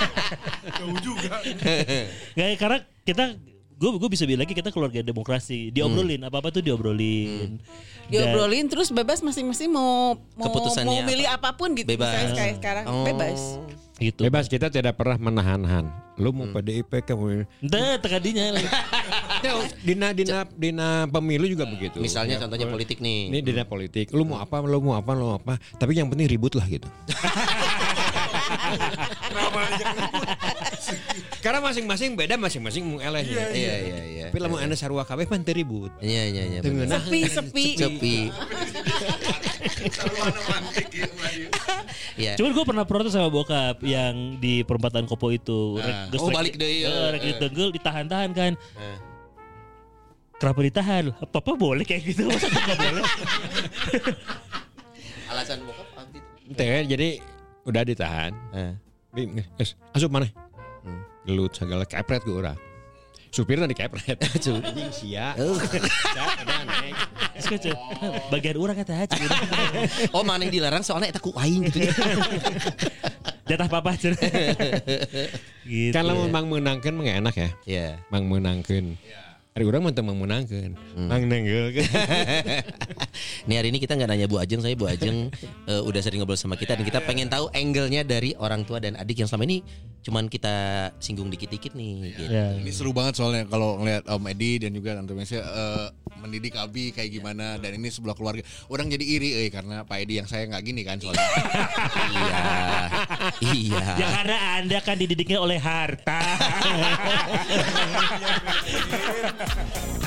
Jauh juga. Nggak, karena kita gue gue bisa bilang lagi kita keluarga demokrasi diobrolin apa apa tuh diobrolin Dan- Diobrolin terus bebas masing-masing mau mau, mau milih apa pun gitu. Bebas. Misalnya kayak sekarang Oh. bebas. gitu Bebas kita tidak pernah menahan-nahan. Lu mau PDIP kamu Entah tekadinya lagi. dina dina dina pemilu juga begitu. Misalnya Ya, contohnya politik nih. Ini dina politik. Lu mau apa? Lu mau apa? Lu mau apa? Tapi yang penting ribut lah gitu. Karena masing-masing beda masing-masing mau elehnya. Iya iya iya. Tapi lamun anda sarua kabeh mah teu ribut. Iya iya iya. Teu bener. ngeunah. Sepi sepi. Sepi. Iya. Cuman gue pernah protes sama bokap yang di perempatan Kopo itu. Ah. Rek- Oh, balik deui, Eh, eh, rek eh. ditenggel, ditahan-tahan kan. Eh. Kenapa ditahan? Papa boleh kayak gitu, masa gue gak boleh? Alasan bokap apa itu? Teh jadi udah ditahan. Eh. Es, asup mana? Hmm. Gelut segala kepret ke urang. Supirnya dikepret. Anjing sia. Oh. Sia, bagian orang kata haji. Oh mana yang dilarang soalnya eta ku aing gitu. Jatah papa cer. gitu. Kan lamun mang menangkeun mah nggak enak ya. Iya. Mang menangkeun. Hari urang mah teu mang menangkeun. Mang nenggeukeun. Nih hari ini kita nggak nanya Bu Ajeng, saya Bu Ajeng eh, udah sering ngobrol sama kita dan kita pengen tahu angle-nya dari orang tua dan adik yang selama ini cuman kita singgung dikit-dikit nih. Gitu. Ya. Ini seru banget soalnya kalau ngeliat Om Edi dan juga Tante Mesya eh, mendidik Abi kayak gimana dan ini sebelah keluarga. Orang jadi iri eh karena Pak Edi yang saya nggak gini kan soalnya. iya. Iya. Ya karena anda kan dididiknya oleh harta. Ha ha ha!